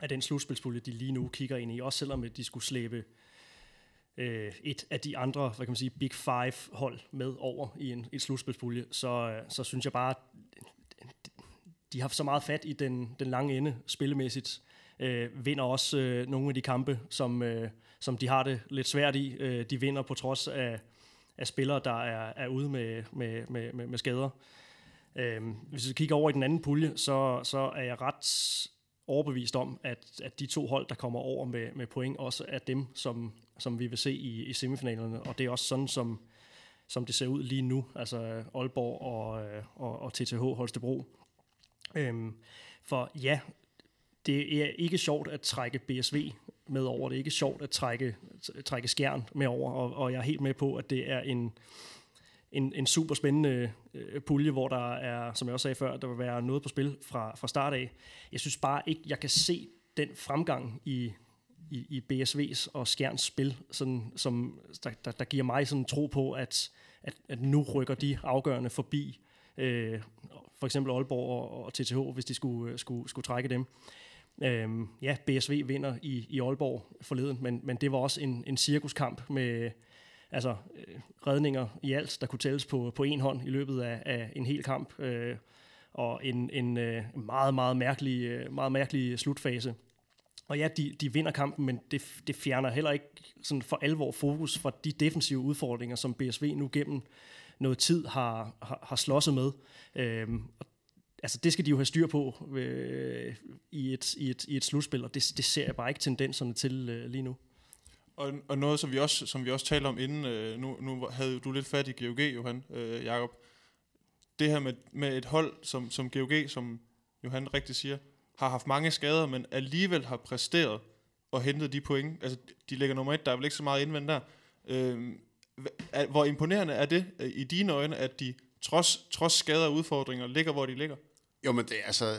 af den slutspilspulje, de lige nu kigger ind i. Også selvom de skulle slæbe øh, et af de andre, hvad kan man sige, Big Five hold med over i en, en slutspilspulje, så, øh, så synes jeg bare, de har så meget fat i den, den lange ende spillemæssigt. Øh, vinder også øh, nogle af de kampe, som, øh, som de har det lidt svært i. Øh, de vinder på trods af, af spillere, der er, er ude med, med, med, med, med skader. Øh, hvis vi kigger over i den anden pulje, så, så er jeg ret overbevist om, at, at de to hold, der kommer over med, med point, også er dem, som, som vi vil se i, i semifinalerne. Og det er også sådan, som, som det ser ud lige nu. Altså Aalborg og, øh, og, og TTH Holstebro. Øhm, for ja, det er ikke sjovt at trække BSV med over. Det er ikke sjovt at trække, trække skjern med over. Og, og jeg er helt med på, at det er en, en, en super spændende øh, pulje, hvor der er, som jeg også sagde før, der vil være noget på spil fra, fra start af. Jeg synes bare ikke, jeg kan se den fremgang i, i, i BSV's og Skjerns spil, sådan, som, der, der, der giver mig sådan tro på, at, at, at nu rykker de afgørende forbi øh, for eksempel Aalborg og, og TTH, hvis de skulle, øh, skulle, skulle trække dem. Øhm, ja, BSV vinder i, i Aalborg forleden, men, men det var også en, en cirkuskamp med altså øh, redninger i alt, der kunne tælles på, på en hånd i løbet af, af en hel kamp, øh, og en, en øh, meget, meget mærkelig, øh, meget mærkelig slutfase. Og ja, de, de vinder kampen, men det, det fjerner heller ikke sådan for alvor fokus fra de defensive udfordringer, som BSV nu gennem noget tid har, har, har slåsset med. Øhm, altså det skal de jo have styr på øh, i, et, i, et, i et slutspil, og det, det ser jeg bare ikke tendenserne til øh, lige nu. Og, og noget, som vi også, som vi også talte om inden, øh, nu, nu havde du lidt fat i GOG, Johan, øh, Jakob. Det her med, med et hold som, som GOG, som Johan rigtig siger, har haft mange skader, men alligevel har præsteret og hentet de point. Altså, de ligger nummer et, der er vel ikke så meget indvendt der. Øh, hvor imponerende er det øh, i dine øjne, at de trods, trods skader og udfordringer ligger, hvor de ligger? Jo, men det, altså,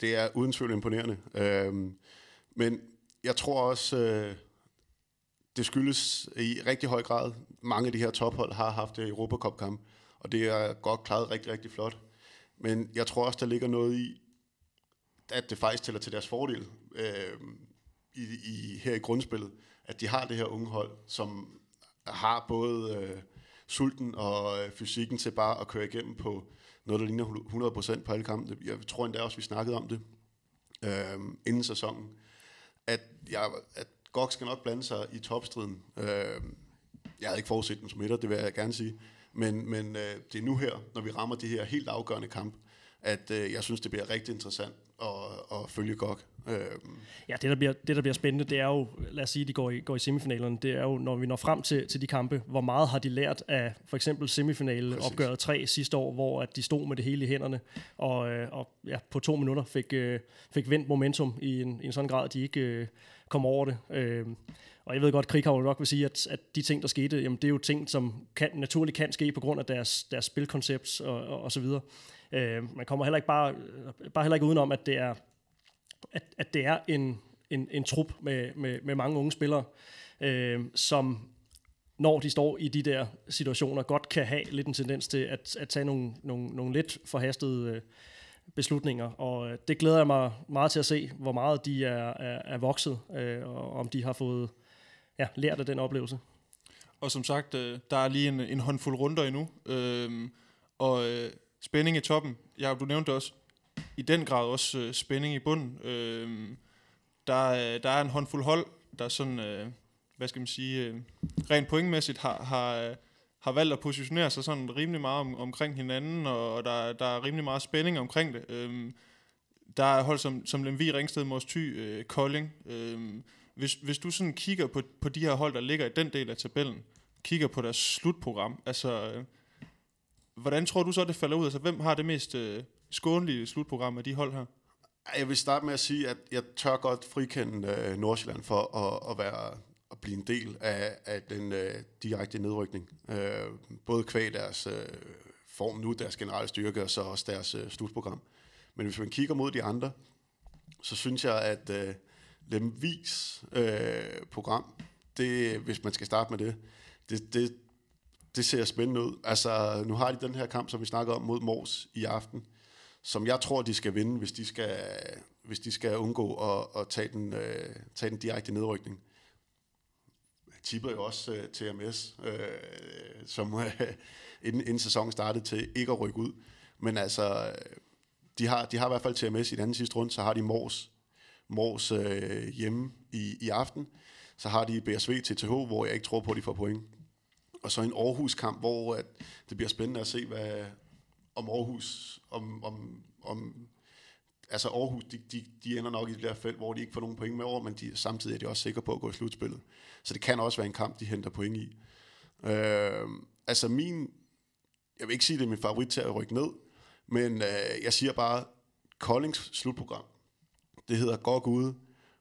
det er uden tvivl imponerende. Øhm, men jeg tror også, øh, det skyldes i rigtig høj grad, mange af de her tophold har haft øh, det Europacup-kamp, og det er godt klaret rigtig, rigtig flot. Men jeg tror også, der ligger noget i, at det faktisk tæller til deres fordel øh, i, i, her i grundspillet, at de har det her unge hold, som har både øh, sulten og øh, fysikken til bare at køre igennem på noget, der ligner 100% på alle kampe. Jeg tror endda også, vi snakkede om det øh, inden sæsonen, at, jeg, at Gok skal nok blande sig i topstriden. Øh, jeg havde ikke forudset den som etter, det vil jeg gerne sige. Men, men øh, det er nu her, når vi rammer de her helt afgørende kamp, at øh, jeg synes, det bliver rigtig interessant at, at følge GOG. Øh. Ja, det der, bliver, det der bliver spændende, det er jo, lad os sige, de går i, går i semifinalerne, det er jo, når vi når frem til, til de kampe, hvor meget har de lært af for eksempel semifinale opgøret 3 sidste år, hvor at de stod med det hele i hænderne, og, øh, og ja, på to minutter fik, øh, fik vendt momentum i en, i en sådan grad, at de ikke øh, kom over det. Øh, og jeg ved godt, Krig nok vil sige, at, at de ting, der skete, jamen, det er jo ting, som kan, naturligt kan ske på grund af deres, deres spilkoncept og, og, og så videre. Øh, man kommer heller ikke bare, øh, bare heller ikke udenom, at det er, at, at det er en, en, en trup med, med, med mange unge spillere, øh, som når de står i de der situationer, godt kan have lidt en tendens til at, at tage nogle, nogle, nogle lidt forhastede øh, beslutninger. Og øh, det glæder jeg mig meget til at se, hvor meget de er, er, er vokset, øh, og om de har fået ja, lært af den oplevelse. Og som sagt, øh, der er lige en, en håndfuld runder endnu, øh, og øh, spænding i toppen. Ja, du nævnte også, i den grad også øh, spænding i bunden. Øhm, øh, der, der er en håndfuld hold, der sådan, øh, hvad skal man sige, øh, rent pointmæssigt har, har, øh, har valgt at positionere sig sådan rimelig meget om, omkring hinanden, og, og der, der er rimelig meget spænding omkring det. Øh, der er hold som, som Lemvi, Ringsted, Mors Thy, øh, Kolding. Øh, hvis, hvis du sådan kigger på, på de her hold, der ligger i den del af tabellen, kigger på deres slutprogram, altså, øh, hvordan tror du så, det falder ud? Altså, hvem har det mest øh, skånlige slutprogram af de hold her? Jeg vil starte med at sige, at jeg tør godt frikende øh, Nordsjælland for at, at være at blive en del af, af den øh, direkte nedrykning. Øh, både kvæg deres øh, form nu, deres generelle styrke, og så også deres øh, slutprogram. Men hvis man kigger mod de andre, så synes jeg, at øh, Lemvis øh, program, det, hvis man skal starte med det, det, det, det ser spændende ud. Altså, nu har de den her kamp, som vi snakker om mod Mors i aften, som jeg tror, de skal vinde, hvis de skal, hvis de skal undgå at, at tage, den, øh, tage den direkte nedrykning. Jeg tipper jo også øh, TMS, øh, som øh, inden, inden sæsonen startede til ikke at rykke ud. Men altså, øh, de har, de har i hvert fald TMS i den anden sidste runde, så har de Mors, Mors øh, hjemme i, i aften. Så har de BSV TTH, hvor jeg ikke tror på, at de får point. Og så en Aarhus-kamp, hvor at det bliver spændende at se, hvad, om Aarhus, om, om, om altså Aarhus, de, de, de ender nok i det der felt, hvor de ikke får nogen point med over, men de, samtidig er de også sikre på at gå i slutspillet. Så det kan også være en kamp, de henter point i. Øh, altså min, jeg vil ikke sige, det er min favorit til at rykke ned, men øh, jeg siger bare, Koldings slutprogram, det hedder godt ude,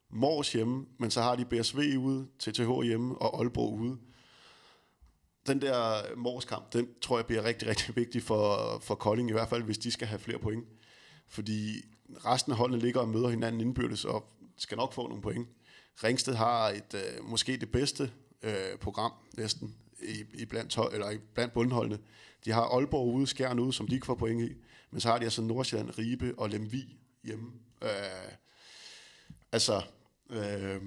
Mors hjemme, men så har de BSV ude, TTH hjemme og Aalborg ude den der morskamp, den tror jeg bliver rigtig, rigtig vigtig for, for Kolding, i hvert fald hvis de skal have flere point. Fordi resten af holdene ligger og møder hinanden indbyrdes, og skal nok få nogle point. Ringsted har et øh, måske det bedste øh, program næsten i, i blandt, eller i blandt bundholdene. De har Aalborg ude, Skjern ude, som de ikke får point i. Men så har de altså Nordsjælland, Ribe og Lemvi hjemme. Øh, altså, øh,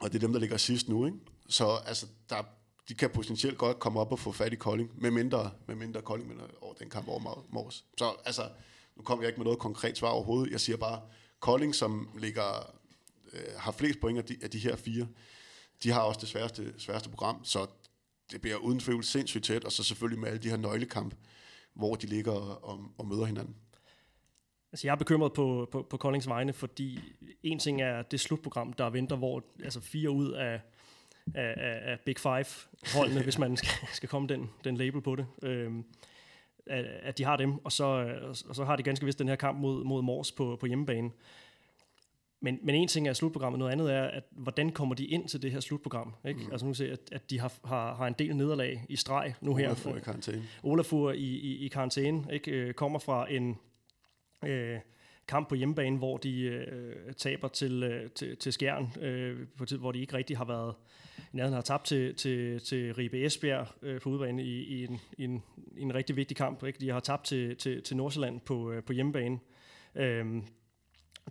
og det er dem, der ligger sidst nu, ikke? Så altså, der, de kan potentielt godt komme op og få fat i Kolding, med mindre, med mindre Kolding vinder over den kamp over Mors. Så altså, nu kommer jeg ikke med noget konkret svar overhovedet. Jeg siger bare, Kolding, som ligger, øh, har flest point af de, af de her fire, de har også det sværeste, sværeste program, så det bliver uden tvivl sindssygt tæt, og så selvfølgelig med alle de her nøglekamp, hvor de ligger og, og møder hinanden. Altså jeg er bekymret på, på, på Koldings vegne, fordi en ting er det slutprogram, der venter, hvor altså fire ud af af, af, af Big Five-holdene, hvis man skal, skal komme den, den label på det. Øhm, at, at de har dem, og så, og så har de ganske vist den her kamp mod, mod Mors på, på hjemmebane. men, men en ting er slutprogrammet, noget andet er, at hvordan kommer de ind til det her slutprogram? Ikke? Mm. Altså nu ser at, at de har, har, har en del nederlag i streg nu her. Olafur i karantæne. Olafur i, i, i karantæne, ikke? Øh, kommer fra en øh, kamp på hjemmebane, hvor de øh, taber til, øh, til, til Skjern, øh, på tid, hvor de ikke rigtig har været nærheden har tabt til, til, til Ribe Esbjerg øh, på udebane i, i, en, i, en, i en rigtig vigtig kamp. Ikke? De har tabt til, til, til Nordsjælland på, øh, på hjemmebane. Øh,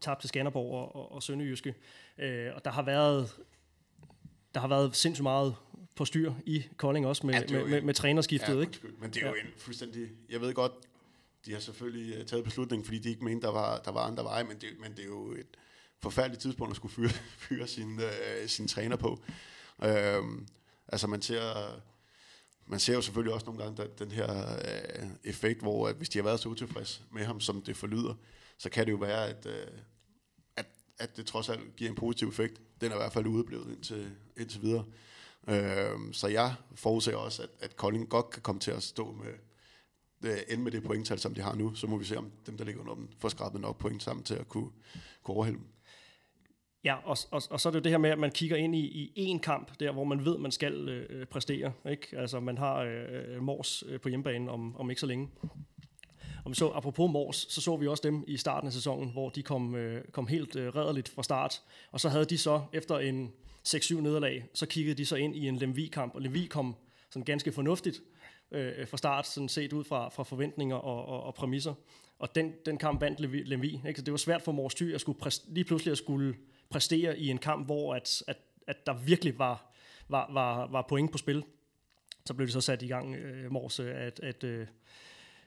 tabt til Skanderborg og, og, og Sønderjyske. Øh, og der har været der har været sindssygt meget på styr i Kolding også med, ja, med, med, med trænerskiftet. Ja, ikke? Men det er ja. jo en fuldstændig... Jeg ved godt, de har selvfølgelig uh, taget beslutningen, fordi de ikke mente, der var, der var andre veje, men det, men det er jo et forfærdeligt tidspunkt at skulle fyre, fyre sin, uh, sin træner på. Øh, altså man ser, man ser jo selvfølgelig også nogle gange den her øh, effekt, hvor at hvis de har været så utilfredse med ham, som det forlyder, så kan det jo være, at, øh, at, at det trods alt giver en positiv effekt. Den er i hvert fald udeblevet indtil, indtil videre. Øh, så jeg forudser også, at, at Kolding godt kan komme til at stå med øh, ende med det pointtal, som de har nu, så må vi se, om dem, der ligger under dem, får skrabet nok point sammen til at kunne, kunne overhælde dem. Ja, og, og, og så er det jo det her med, at man kigger ind i, i kamp, der hvor man ved, man skal øh, præstere. Ikke? Altså man har øh, Mors øh, på hjemmebane om, om ikke så længe. Og så apropos Mors, så så vi også dem i starten af sæsonen, hvor de kom, øh, kom helt øh, redderligt fra start. Og så havde de så, efter en 6-7 nederlag, så kiggede de så ind i en Lemvi-kamp, og Lemvi kom sådan ganske fornuftigt øh, fra start, sådan set ud fra, fra forventninger og, og, og præmisser. Og den, den kamp vandt Lemvi. Ikke? Så det var svært for Mors Thy at skulle præst, lige pludselig at skulle præstere i en kamp, hvor at, at, at der virkelig var, var, var, var point på spil. Så blev det så sat i gang, øh, morse, øh, at, at øh,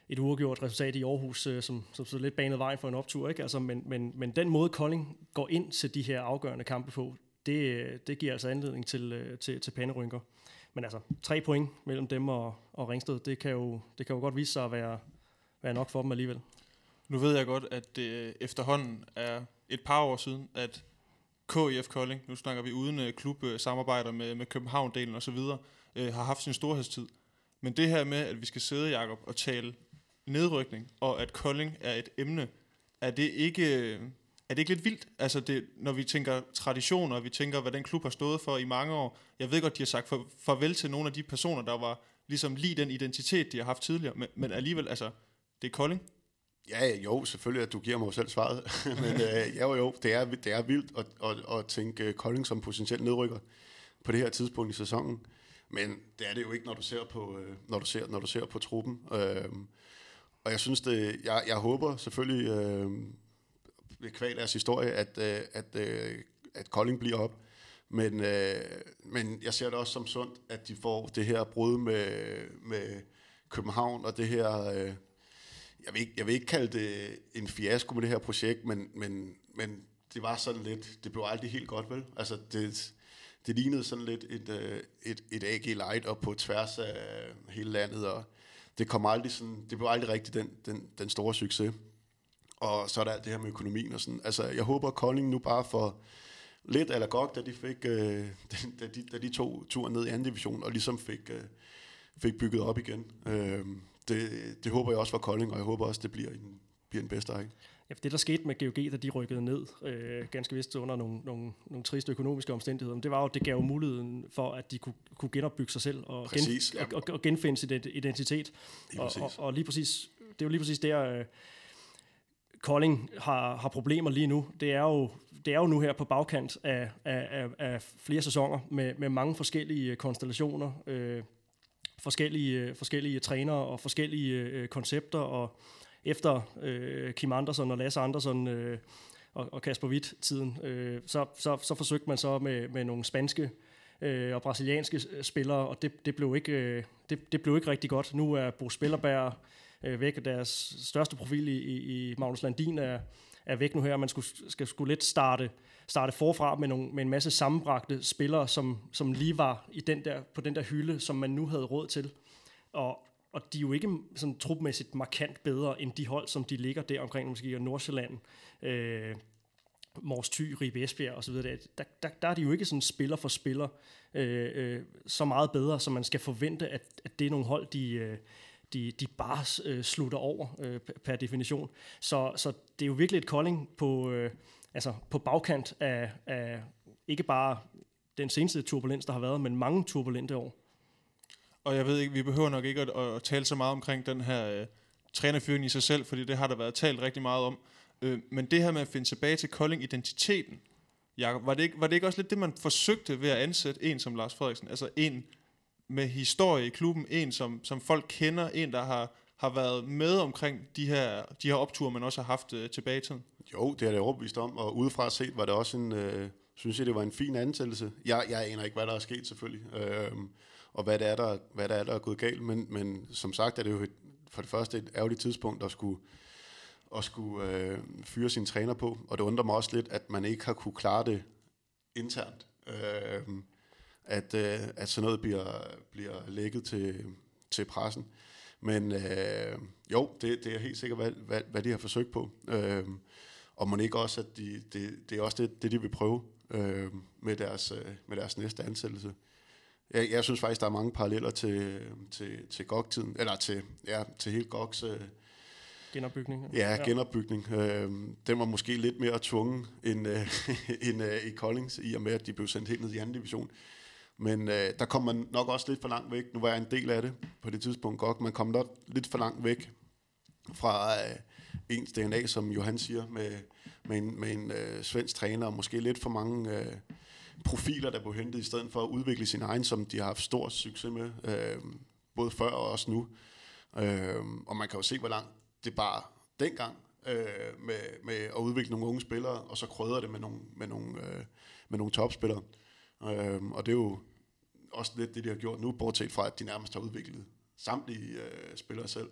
et uafgjort resultat i Aarhus, øh, som, som så lidt banet vejen for en optur. Ikke? Altså, men, men, men den måde, Kolding går ind til de her afgørende kampe på, det, øh, det giver altså anledning til, øh, til, til panderynker. Men altså, tre point mellem dem og, og Ringsted, det kan, jo, det kan jo godt vise sig at være, være nok for dem alligevel. Nu ved jeg godt, at det efterhånden er et par år siden, at KIF Kolding, nu snakker vi uden uh, klubsamarbejder med, med København-delen osv., uh, øh, har haft sin storhedstid. Men det her med, at vi skal sidde, Jakob, og tale nedrykning, og at Kolding er et emne, er det ikke, øh, er det ikke lidt vildt? Altså det, når vi tænker traditioner, og vi tænker, hvad den klub har stået for i mange år. Jeg ved godt, de har sagt for, farvel til nogle af de personer, der var ligesom lige den identitet, de har haft tidligere, men, men alligevel, altså, det er Kolding. Ja, jo, selvfølgelig, at du giver mig selv svaret. men øh, ja, jo, det er, det er vildt at, at, at tænke øh, Kolding som potentielt nedrykker på det her tidspunkt i sæsonen. Men det er det jo ikke, når du ser på, øh, når du ser, når du ser på truppen. Øh, og jeg synes det, jeg, jeg håber selvfølgelig øh, ved kval deres historie, at, øh, at, øh, at Kolding bliver op. Men, øh, men jeg ser det også som sundt, at de får det her brud med, med København, og det her... Øh, jeg, vil ikke, jeg vil ikke kalde det en fiasko med det her projekt, men, men, men det var sådan lidt... Det blev aldrig helt godt, vel? Altså, det, det lignede sådan lidt et, øh, et, et AG Light op på tværs af hele landet, og det kom aldrig sådan, det blev aldrig rigtig den, den, den store succes. Og så er der alt det her med økonomien og sådan. Altså, jeg håber, at Kolding nu bare får lidt eller godt, da de fik, øh, da, de, da de tog turen ned i anden division, og ligesom fik, øh, fik bygget op igen. Øh, det, det håber jeg også for Kolding, og jeg håber også, det bliver en, bliver en bedste række. Ja, det der skete med GOG, da de rykkede ned, øh, ganske vist under nogle, nogle, nogle triste økonomiske omstændigheder, men det var jo, det gav muligheden for, at de kunne, kunne genopbygge sig selv og, præcis, gen, og, og, og genfinde sin identitet. Og, og, og lige præcis, det er jo lige præcis der, øh, Kolding har, har problemer lige nu. Det er jo, det er jo nu her på bagkant af, af, af, af flere sæsoner med, med mange forskellige konstellationer, øh, forskellige, øh, forskellige trænere og forskellige øh, koncepter, og efter øh, Kim Andersen og Lasse Andersen øh, og, og Kasper Witt-tiden, øh, så, så, så forsøgte man så med, med nogle spanske øh, og brasilianske øh, spillere, og det, det, blev ikke, øh, det, det blev ikke rigtig godt. Nu er Bo Spillerberg øh, væk, deres største profil i, i, Magnus Landin er, er væk nu her. Man skulle, skal skulle lidt starte, starte forfra med, nogle, med en masse sammenbragte spillere, som, som lige var i den der, på den der hylde, som man nu havde råd til. Og, og de er jo ikke sådan trupmæssigt markant bedre end de hold, som de ligger der omkring, måske Nordsjælland, øh, Mors Thy, Ribe Esbjerg osv., der, der, der, der er de jo ikke sådan spiller for spiller øh, øh, så meget bedre, som man skal forvente, at, at det er nogle hold, de, øh, de, de bare øh, slutter over øh, per definition. Så, så det er jo virkelig et calling på, øh, altså på bagkant af, af ikke bare den seneste turbulens, der har været, men mange turbulente år. Og jeg ved ikke, vi behøver nok ikke at, at tale så meget omkring den her øh, trænerfyring i sig selv, fordi det har der været talt rigtig meget om. Øh, men det her med at finde tilbage til Kolding-identiteten, Jacob, var det, ikke, var det ikke også lidt det, man forsøgte ved at ansætte en som Lars Frederiksen? Altså en med historie i klubben, en som, som folk kender, en der har, har været med omkring de her, de her opture, man også har haft øh, tilbage i tiden? Jo, det er det overbevist om, og udefra set var det også en, øh, synes jeg, det var en fin ansættelse. Jeg, jeg aner ikke, hvad der er sket selvfølgelig, øh, og hvad det er, der, hvad der er, der er gået galt, men, men som sagt er det jo et, for det første et ærgerligt tidspunkt at skulle, at skulle øh, fyre sin træner på, og det undrer mig også lidt, at man ikke har kunne klare det internt. Øh, at, øh, at sådan noget bliver, bliver lægget til, til pressen. Men øh, jo, det, det er helt sikkert, hvad, hvad, hvad de har forsøgt på. Øh, og må ikke også, at de, det, det er også det, det, de vil prøve øh, med, deres, øh, med deres næste ansættelse. Jeg, jeg synes faktisk, der er mange paralleller til, til, til GOG-tiden, eller til, ja, til hele GOGs... Øh, genopbygning. Ja, ja. genopbygning. Øh, den var måske lidt mere tvungen end, øh, end øh, i Collings, i og med, at de blev sendt helt ned i anden division. Men øh, der kom man nok også lidt for langt væk. Nu var jeg en del af det på det tidspunkt godt. Man kom nok lidt for langt væk fra øh, ens DNA, som Johan siger, med, med en, med en øh, svensk træner, og måske lidt for mange øh, profiler, der blev hentet, i stedet for at udvikle sin egen, som de har haft stor succes med, øh, både før og også nu. Øh, og man kan jo se, hvor langt det bare dengang øh, med, med at udvikle nogle unge spillere, og så krøder det med nogle, med nogle, øh, med nogle topspillere. Øh, og det er jo også lidt det, de har gjort nu, bortset fra, at de nærmest har udviklet samtlige øh, spillere selv.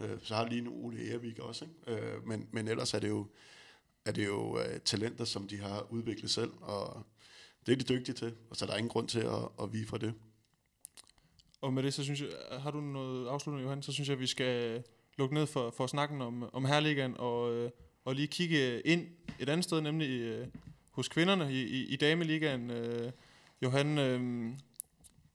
Øh, så har lige nu Ole Ervik også, ikke? Øh, men, men ellers er det jo, er det jo øh, talenter, som de har udviklet selv, og det er de dygtige til, og så er der ingen grund til at, at vige fra det. Og med det, så synes jeg, har du noget afslutning, Johan, så synes jeg, at vi skal lukke ned for, for snakken om, om herligan og, øh, og lige kigge ind et andet sted, nemlig øh, hos kvinderne i, i, i Dameligaen. Øh, Johan, øh,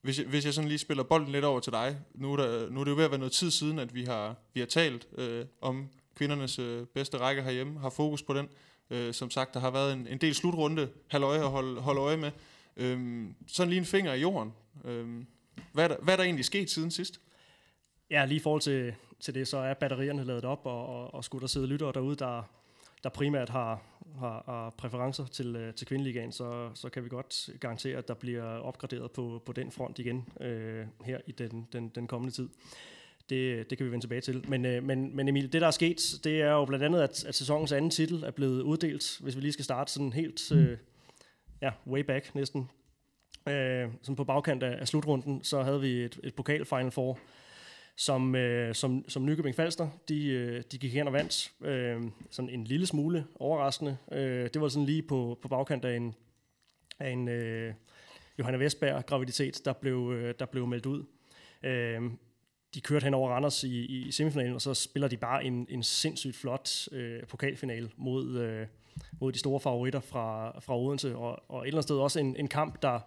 hvis, jeg, hvis jeg sådan lige spiller bolden lidt over til dig, nu er, der, nu er det jo ved at være noget tid siden, at vi har, vi har talt øh, om kvindernes øh, bedste række herhjemme, har fokus på den. Øh, som sagt, der har været en, en del slutrunde, halvøje at holde, holde øje med. Øh, sådan lige en finger i jorden. Øh, hvad, er der, hvad er der egentlig sket siden sidst? Ja, lige i forhold til, til det, så er batterierne lavet op, og, og, og skulle der sidde lyttere derude, der, der primært har, har, har præferencer til, øh, til kvindeligaen, så, så kan vi godt garantere, at der bliver opgraderet på, på den front igen øh, her i den, den, den kommende tid. Det, det kan vi vende tilbage til. Men, øh, men, men Emil, det der er sket, det er jo blandt andet, at, at sæsonens anden titel er blevet uddelt, hvis vi lige skal starte sådan helt øh, ja, way back næsten. Øh, sådan på bagkant af, af slutrunden, så havde vi et, et pokal Final Four, som, øh, som, som Nykøbing Falster, de, øh, de gik hen og vandt. Øh, sådan en lille smule overraskende. Øh, det var sådan lige på, på bagkant af en, af en øh, Johanna Vestberg graviditet, der blev, øh, der blev meldt ud. Øh, de kørte hen over Randers i, i semifinalen, og så spiller de bare en, en sindssygt flot øh, pokalfinale mod, øh, mod de store favoritter fra, fra Odense, og, og et eller andet sted også en, en kamp, der,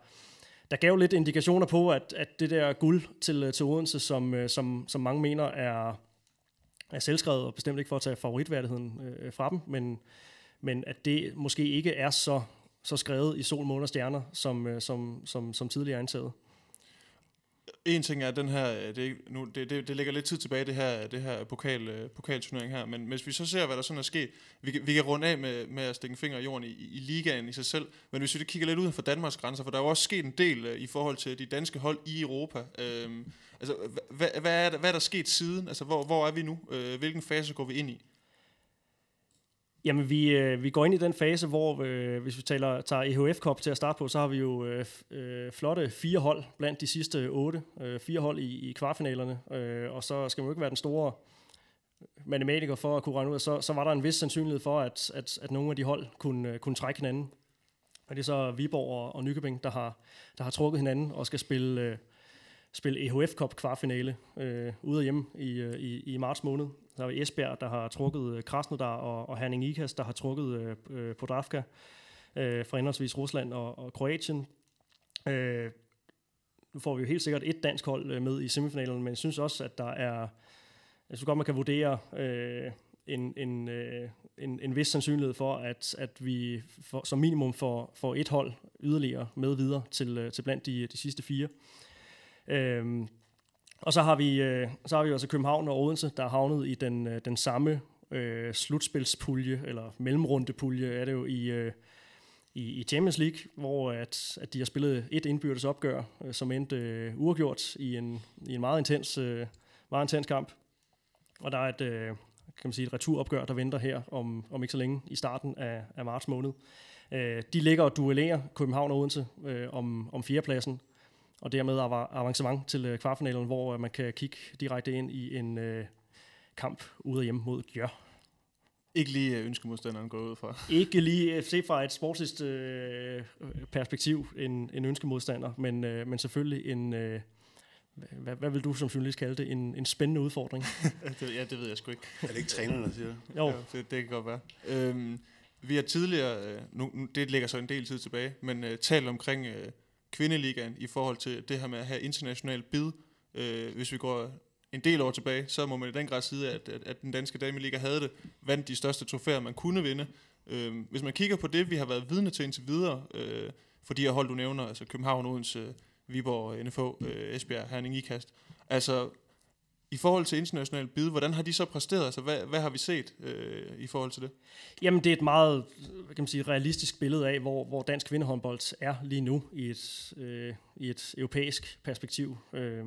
der gav lidt indikationer på, at, at det der guld til, øh, til Odense, som, øh, som, som mange mener er, er selvskrevet, og bestemt ikke for at tage favoritværdigheden øh, fra dem, men, men at det måske ikke er så, så skrevet i sol, måne og stjerner, som, øh, som, som, som tidligere antaget en ting er den her, øh, det, nu, det, det, det ligger lidt tid tilbage, det her, det her pokal, øh, pokalturnering her, men hvis vi så ser, hvad der sådan er sket, vi, vi kan runde af med, med at stikke en finger i jorden i, i ligaen i sig selv, men hvis vi kigger lidt uden for Danmarks grænser, for der er jo også sket en del uh, i forhold til de danske hold i Europa. Øhm, altså, hvad, hvad, er der, hvad er der sket siden? Altså, hvor, hvor er vi nu? Øh, hvilken fase går vi ind i? Jamen, vi, øh, vi går ind i den fase, hvor øh, hvis vi taler, tager EHF Cup til at starte på, så har vi jo øh, øh, flotte fire hold blandt de sidste otte. Øh, fire hold i, i kvartfinalerne, øh, og så skal man jo ikke være den store matematiker for at kunne regne ud, så, så var der en vis sandsynlighed for, at, at, at nogle af de hold kunne, øh, kunne trække hinanden. Og det er så Viborg og, og Nykøbing, der har, der har trukket hinanden og skal spille, øh, spille EHF Cup kvartfinale øh, ude og hjemme i, øh, i, i marts måned. Der er Esbjerg, der har trukket øh, Krasnodar, og, og Herning Ikas, der har trukket øh, øh, Podravka øh, fra henholdsvis Rusland og, og Kroatien. Øh, nu får vi jo helt sikkert et dansk hold med i semifinalen, men jeg synes også, at der er... Jeg synes godt, man kan vurdere øh, en, en, øh, en, en vis sandsynlighed for, at, at vi for, som minimum får, får et hold yderligere med videre til, til blandt de, de sidste fire. Øhm, og så har vi øh, så har vi altså København og Odense, der er havnet i den, øh, den samme øh, slutspilspulje, eller mellemrundepulje er det jo i, øh, i, i Champions League, hvor at, at de har spillet et indbyrdes opgør, øh, som endte øh, uafgjort i en, i en meget intens, øh, meget intens kamp. Og der er et, øh, kan man sige, et returopgør, der venter her om, om ikke så længe i starten af, af marts måned. Øh, de ligger og duellerer København og Odense øh, om, om fjerdepladsen, og dermed avancement til øh, kvartfinalen, hvor man kan kigge direkte ind i en øh, kamp ude hjemme mod Gjør. Ikke lige øh, ønskemodstanderen går ud fra. Ikke lige se fra et sportsligt øh, perspektiv en, en ønskemodstander, men, øh, men selvfølgelig en, øh, hvad, hvad vil du som journalist kalde det, en, en spændende udfordring? det, ja, det ved jeg sgu ikke. Er det ikke trænerne, der siger det? Jo. Ja, det, det kan godt være. Øhm, vi har tidligere, øh, nu, det ligger så en del tid tilbage, men uh, talt omkring uh, kvindeligaen i forhold til det her med at have international bid. Øh, hvis vi går en del år tilbage, så må man i den grad sige, at, at, at den danske dameliga havde det, vandt de største trofæer, man kunne vinde. Øh, hvis man kigger på det, vi har været vidne til indtil videre, øh, for de her hold, du nævner, altså København, Odense, Viborg, NFH, øh, Esbjerg, Herning, Ikast. Altså, i forhold til international bid, hvordan har de så præsteret? Altså, hvad, hvad har vi set øh, i forhold til det? Jamen, det er et meget hvad kan man sige, realistisk billede af, hvor, hvor dansk kvindehåndbold er lige nu i et, øh, i et europæisk perspektiv. Øh,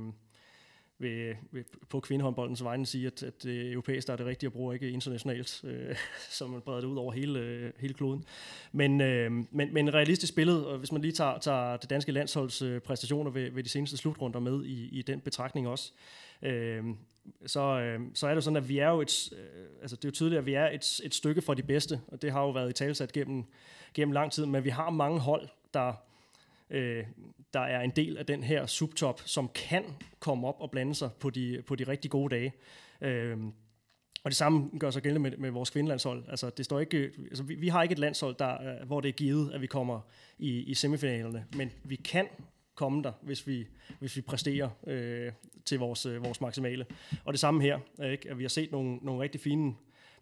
ved, ved, på kvindehåndboldens vegne sige, at, at det europæisk der er det rigtige at bruge, ikke internationalt, øh, så man breder det ud over hele, øh, hele kloden. Men, øh, men, men realistisk billede, og hvis man lige tager, tager det danske landsholds øh, præstationer ved, ved de seneste slutrunder med i, i den betragtning også, øh, Øhm, så, øh, så er det sådan, at vi er jo et, øh, altså det er jo tydeligt, at vi er et, et stykke fra de bedste, og det har jo været i talsat gennem, gennem lang tid, men vi har mange hold, der øh, der er en del af den her subtop, som kan komme op og blande sig på de, på de rigtig gode dage. Øh, og det samme gør sig gældende med, med vores kvindelandshold. Altså, det står ikke, altså, vi, vi har ikke et landshold, der, øh, hvor det er givet, at vi kommer i, i semifinalerne, men vi kan komme der, hvis vi, hvis vi præsterer øh, til vores, øh, vores maksimale. Og det samme her, ikke? at vi har set nogle, nogle rigtig fine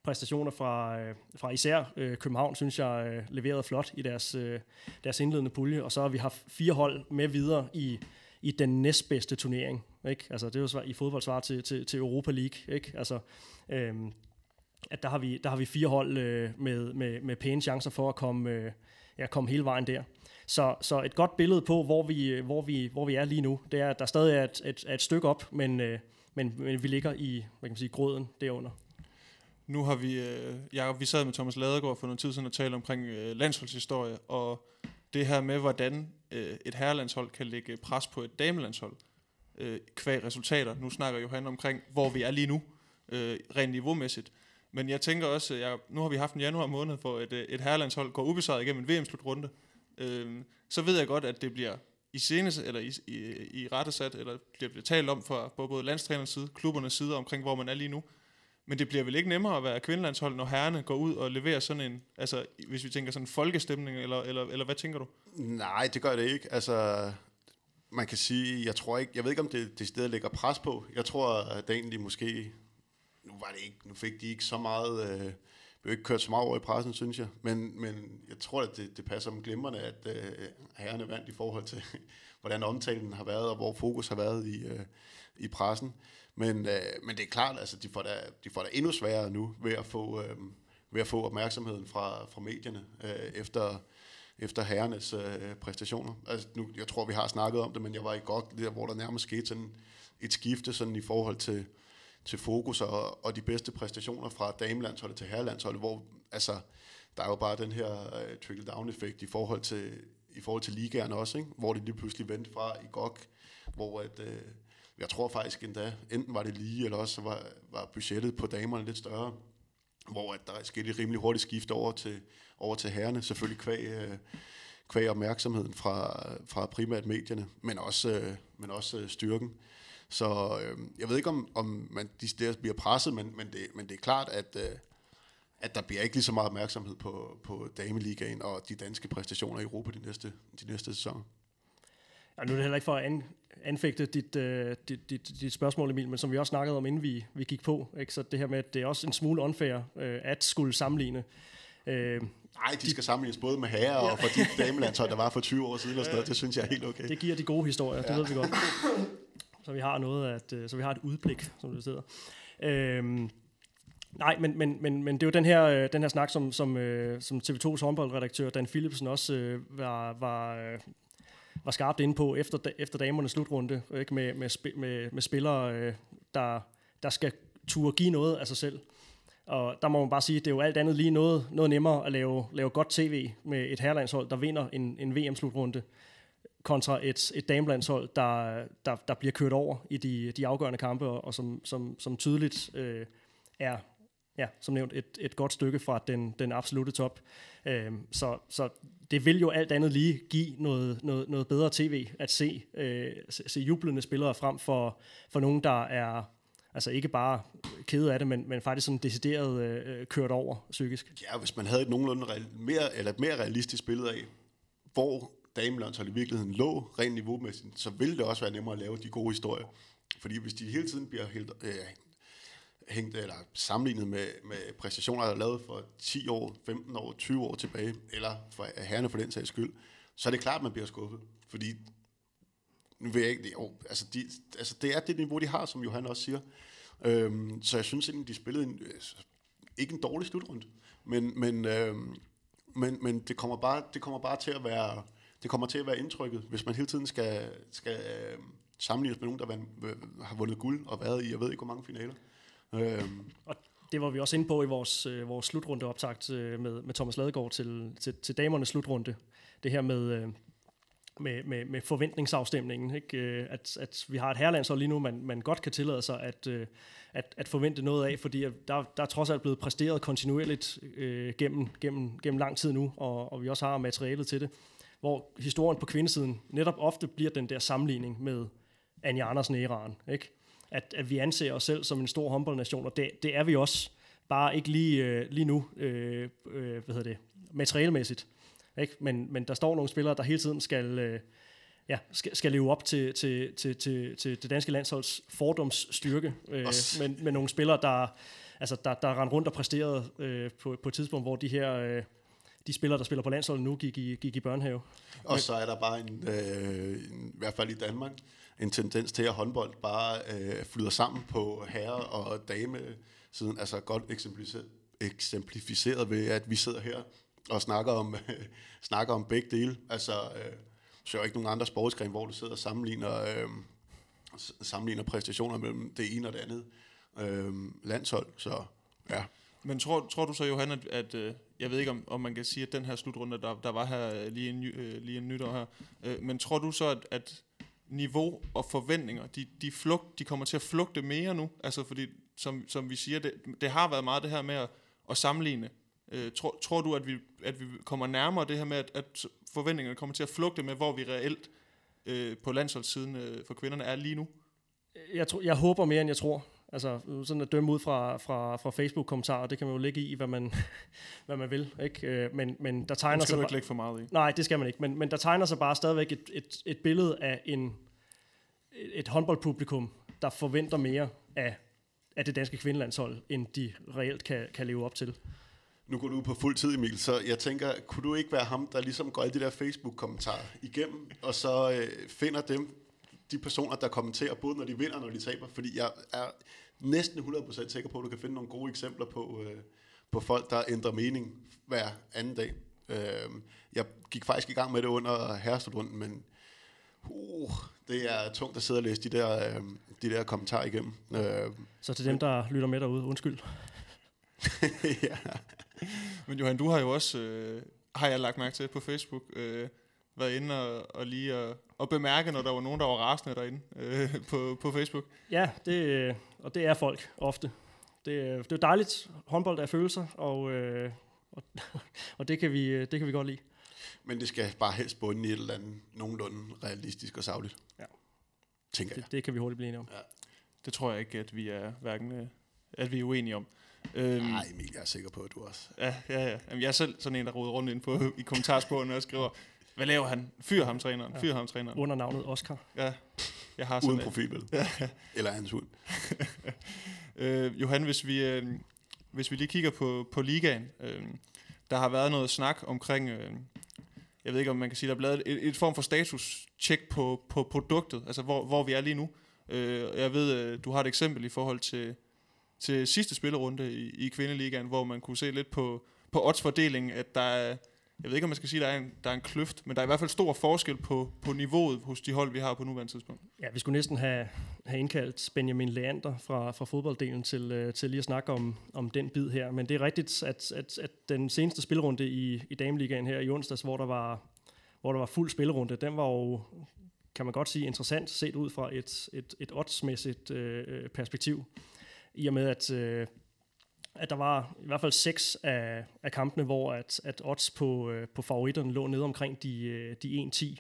præstationer fra, øh, fra især øh, København, synes jeg, øh, leverede flot i deres, øh, deres indledende pulje. Og så har vi haft fire hold med videre i, i den næstbedste turnering. Ikke? Altså, det er jo svar, i fodboldsvar til, til, til Europa League. Ikke? Altså, øh, at der har vi, der har vi fire hold øh, med, med, med pæne chancer for at komme, øh, ja, komme hele vejen der. Så, så et godt billede på, hvor vi, hvor, vi, hvor vi er lige nu, det er, at der stadig er et, et, et stykke op, men, øh, men, men vi ligger i hvad kan man sige, gråden derunder. Nu har vi, øh, Jacob, vi sad med Thomas Ladergaard for nogle tid siden og talte omkring øh, landsholdshistorie, og det her med, hvordan øh, et herrelandshold kan lægge pres på et damelandshold, øh, kvæg resultater. Nu snakker Johan omkring, hvor vi er lige nu, øh, rent niveaumæssigt. Men jeg tænker også, jeg, nu har vi haft en januar måned, hvor et, øh, et herrelandshold går ubesejret igennem en VM-slutrunde. Øh, Øhm, så ved jeg godt, at det bliver i senest, eller i, i, i rettesat, eller bliver, bliver talt om fra både landstrænernes side, klubbernes side, omkring hvor man er lige nu. Men det bliver vel ikke nemmere at være kvindelandshold, når herrene går ud og leverer sådan en, altså hvis vi tænker sådan en folkestemning, eller, eller, eller hvad tænker du? Nej, det gør det ikke. Altså, man kan sige, jeg tror ikke, jeg ved ikke, om det, det stedet ligger pres på. Jeg tror, at det egentlig måske, nu var det ikke, nu fik de ikke så meget, øh, blev ikke kørt så meget over i pressen, synes jeg. Men, men jeg tror, at det, det passer om glimrende, at øh, herrene vandt i forhold til, hvordan omtalen har været, og hvor fokus har været i, øh, i pressen. Men, øh, men det er klart, altså, de får da, de får da endnu sværere nu ved at få, øh, ved at få opmærksomheden fra, fra medierne øh, efter, efter herrenes øh, præstationer. Altså, nu, jeg tror, vi har snakket om det, men jeg var i godt der, hvor der nærmest skete sådan et skifte sådan i forhold til, til fokus og, og de bedste præstationer fra damelandsholdet til herrelandsholdet, hvor altså, der er jo bare den her uh, trickle-down-effekt i forhold til, i forhold til ligaen også, ikke? hvor det lige pludselig vendte fra i GOG, hvor at, øh, jeg tror faktisk endda, enten var det lige, eller også var, var budgettet på damerne lidt større, hvor at der skete et rimelig hurtigt skift over til, over til herrene, selvfølgelig kvæg, øh, kvæg opmærksomheden fra, fra primært medierne, men også, øh, men også øh, styrken. Så øh, jeg ved ikke, om, om man de bliver presset, men, men, det, men det er klart, at, øh, at der bliver ikke lige så meget opmærksomhed på, på dameligaen og de danske præstationer i Europa de næste, de næste sæsoner. Ja, nu er det heller ikke for at an, anfægte dit, uh, dit, dit, dit spørgsmål, Emil, men som vi også snakkede om, inden vi, vi gik på, ikke? så det her med, at det er også en smule unfair uh, at skulle sammenligne. Uh, Nej, de skal sammenlignes både med herrer og for de damelandshold, der var for 20 år siden og sådan noget. Det synes jeg er helt okay. Det giver de gode historier, det ja. ved vi godt. Så vi har noget at, øh, så vi har et udblik, som det hedder. Øhm, nej, men, men, men, men det er jo den her, øh, den her snak, som, som, øh, som TV2's håndboldredaktør Dan Philipsen også øh, var, var, var skarpt inde på efter, efter damernes slutrunde, ikke? Med, med, med, med spillere, øh, der, der skal turde give noget af sig selv. Og der må man bare sige, at det er jo alt andet lige noget, noget nemmere at lave, lave godt tv med et herrelandshold, der vinder en, en VM-slutrunde, kontra et, et damelandshold, der, der, der bliver kørt over i de, de afgørende kampe, og, og som, som, som tydeligt øh, er, ja, som nævnt, et, et godt stykke fra den, den absolute top. Øh, så, så det vil jo alt andet lige give noget, noget, noget bedre tv at se, øh, se jublende spillere frem for, for nogen, der er altså ikke bare kede af det, men, men faktisk sådan decideret øh, kørt over psykisk. Ja, hvis man havde et nogenlunde real, mere, eller et mere realistisk billede af, hvor damelandshold i virkeligheden lå rent niveaumæssigt, så ville det også være nemmere at lave de gode historier. Fordi hvis de hele tiden bliver helt, øh, hængt, eller sammenlignet med, med præstationer, der er lavet for 10 år, 15 år, 20 år tilbage, eller for herrene for den sags skyld, så er det klart, at man bliver skuffet. Fordi, nu ved jeg ikke, jo, altså, de, altså det er det niveau, de har, som Johan også siger. Øhm, så jeg synes egentlig, de spillede en, øh, ikke en dårlig slutrunde, men, men, øhm, men, men det, kommer bare, det kommer bare til at være, det kommer til at være indtrykket, hvis man hele tiden skal, skal øh, sammenlignes med nogen, der øh, har vundet guld og været i, jeg ved ikke, hvor mange finaler. Øhm. Og det var vi også inde på i vores, øh, vores slutrunde optagt øh, med, med Thomas Ladegaard til, til, til damernes slutrunde. Det her med, øh, med, med, med forventningsafstemningen. Ikke? Øh, at, at vi har et herrelandshold lige nu, man, man godt kan tillade sig at, at, at forvente noget af, fordi der, der er trods alt blevet præsteret kontinuerligt øh, gennem, gennem, gennem lang tid nu, og, og vi også har materialet til det. Hvor historien på kvindesiden netop ofte bliver den der sammenligning med Anja Andersen Iran, ikke? at, at vi anser os selv som en stor håndboldnation, og det, det er vi også, bare ikke lige, øh, lige nu, øh, øh, hvad hedder det, materialemæssigt. Ikke? Men, men der står nogle spillere, der hele tiden skal, øh, ja, skal, skal leve op til, til, til, til, til det danske landsholds fordomsstyrke, øh, med, med nogle spillere, der, altså, der, der render rundt og præsterede øh, på, på et tidspunkt, hvor de her... Øh, de spillere, der spiller på landsholdet nu, gik i, gik i børnehave. Og så er der bare en, øh, en, i hvert fald i Danmark, en tendens til, at håndbold bare øh, flyder sammen på herre- og dame siden, altså godt eksemplificeret, eksemplificeret ved, at vi sidder her og snakker om, øh, snakker om begge dele. Altså, øh, så er ikke nogen andre sportsgrene, hvor du sidder og sammenligner, øh, sammenligner præstationer mellem det ene og det andet øh, landshold. Så ja. Men tror, tror du så, Johan, at, at øh, jeg ved ikke, om, om man kan sige, at den her slutrunde, der, der var her øh, lige en, øh, lige en nytår her, øh, men tror du så, at, at niveau og forventninger, de, de, flugt, de kommer til at flugte mere nu, altså fordi, som, som vi siger, det, det har været meget det her med at, at sammenligne. Øh, tror, tror du, at vi, at vi kommer nærmere det her med, at, at forventningerne kommer til at flugte med, hvor vi reelt øh, på landsholdssiden øh, for kvinderne er lige nu? Jeg, tror, jeg håber mere, end jeg tror. Altså sådan at dømme ud fra, fra, fra Facebook-kommentarer, det kan man jo lægge i, hvad man, hvad man vil. Ikke? Øh, men, men der tegner det skal sig ikke lægge for meget i. Nej, det skal man ikke. Men, men der tegner sig bare stadigvæk et, et, et billede af en, et håndboldpublikum, der forventer mere af, af det danske kvindelandshold, end de reelt kan, kan leve op til. Nu går du på fuld tid, Emil, så jeg tænker, kunne du ikke være ham, der ligesom går alle de der Facebook-kommentarer igennem, og så øh, finder dem, de personer, der kommenterer, både når de vinder og når de taber? Fordi jeg er næsten 100% sikker på, at du kan finde nogle gode eksempler på, øh, på folk, der ændrer mening hver anden dag. Øh, jeg gik faktisk i gang med det under herrestudrunden, men uh, det er tungt at sidde og læse de der, øh, de der kommentarer igennem. Øh, Så til dem, der lytter med derude, undskyld. ja. Men Johan, du har jo også, øh, har jeg lagt mærke til på Facebook, øh, været inde og, og lige at, og bemærke, når der var nogen, der var rasende derinde øh, på, på Facebook. Ja, det, og det er folk ofte. Det, det er dejligt. Håndbold er følelser, og, øh, og, og det, kan vi, det kan vi godt lide. Men det skal bare helst bunde i et eller andet nogenlunde realistisk og savligt. Ja. Tænker det, jeg. Det kan vi hurtigt blive enige om. Ja. Det tror jeg ikke, at vi er hverken øh, at vi er uenige om. Øhm, Nej, Emil, jeg er sikker på, at du også. Ja, ja, ja. Jamen, jeg er selv sådan en, der roder rundt ind på i kommentarsporene og skriver, Hvad laver han? Fyr ham træneren. Fyr ham træneren. Under navnet Oscar. Ja, jeg har sådan Uden en. profil, vel? Eller hans hund. Øh, Johan, hvis vi, øh, hvis vi lige kigger på, på ligaen, øh, der har været noget snak omkring, øh, jeg ved ikke om man kan sige, der er blevet et, et form for status-check på, på produktet, altså hvor, hvor vi er lige nu. Øh, jeg ved, øh, du har et eksempel i forhold til, til sidste spillerunde i, i kvindeligaen, hvor man kunne se lidt på, på oddsfordelingen, at der er, jeg ved ikke om man skal sige, at der er en, der er en kløft, men der er i hvert fald stor forskel på, på niveauet hos de hold, vi har på nuværende tidspunkt. Ja, vi skulle næsten have, have indkaldt Benjamin Leander fra, fra fodbolddelen til, øh, til lige at snakke om, om den bid her. Men det er rigtigt, at, at, at den seneste spilrunde i, i Dameligaen her i onsdags, hvor der var, hvor der var fuld spilrunde, den var jo, kan man godt sige, interessant set ud fra et, et, et oddsmæssigt øh, øh perspektiv. I og med, at, øh, at der var i hvert fald seks af, af kampene, hvor at, at odds på, øh, på favoritterne lå nede omkring de, øh, de 1-10.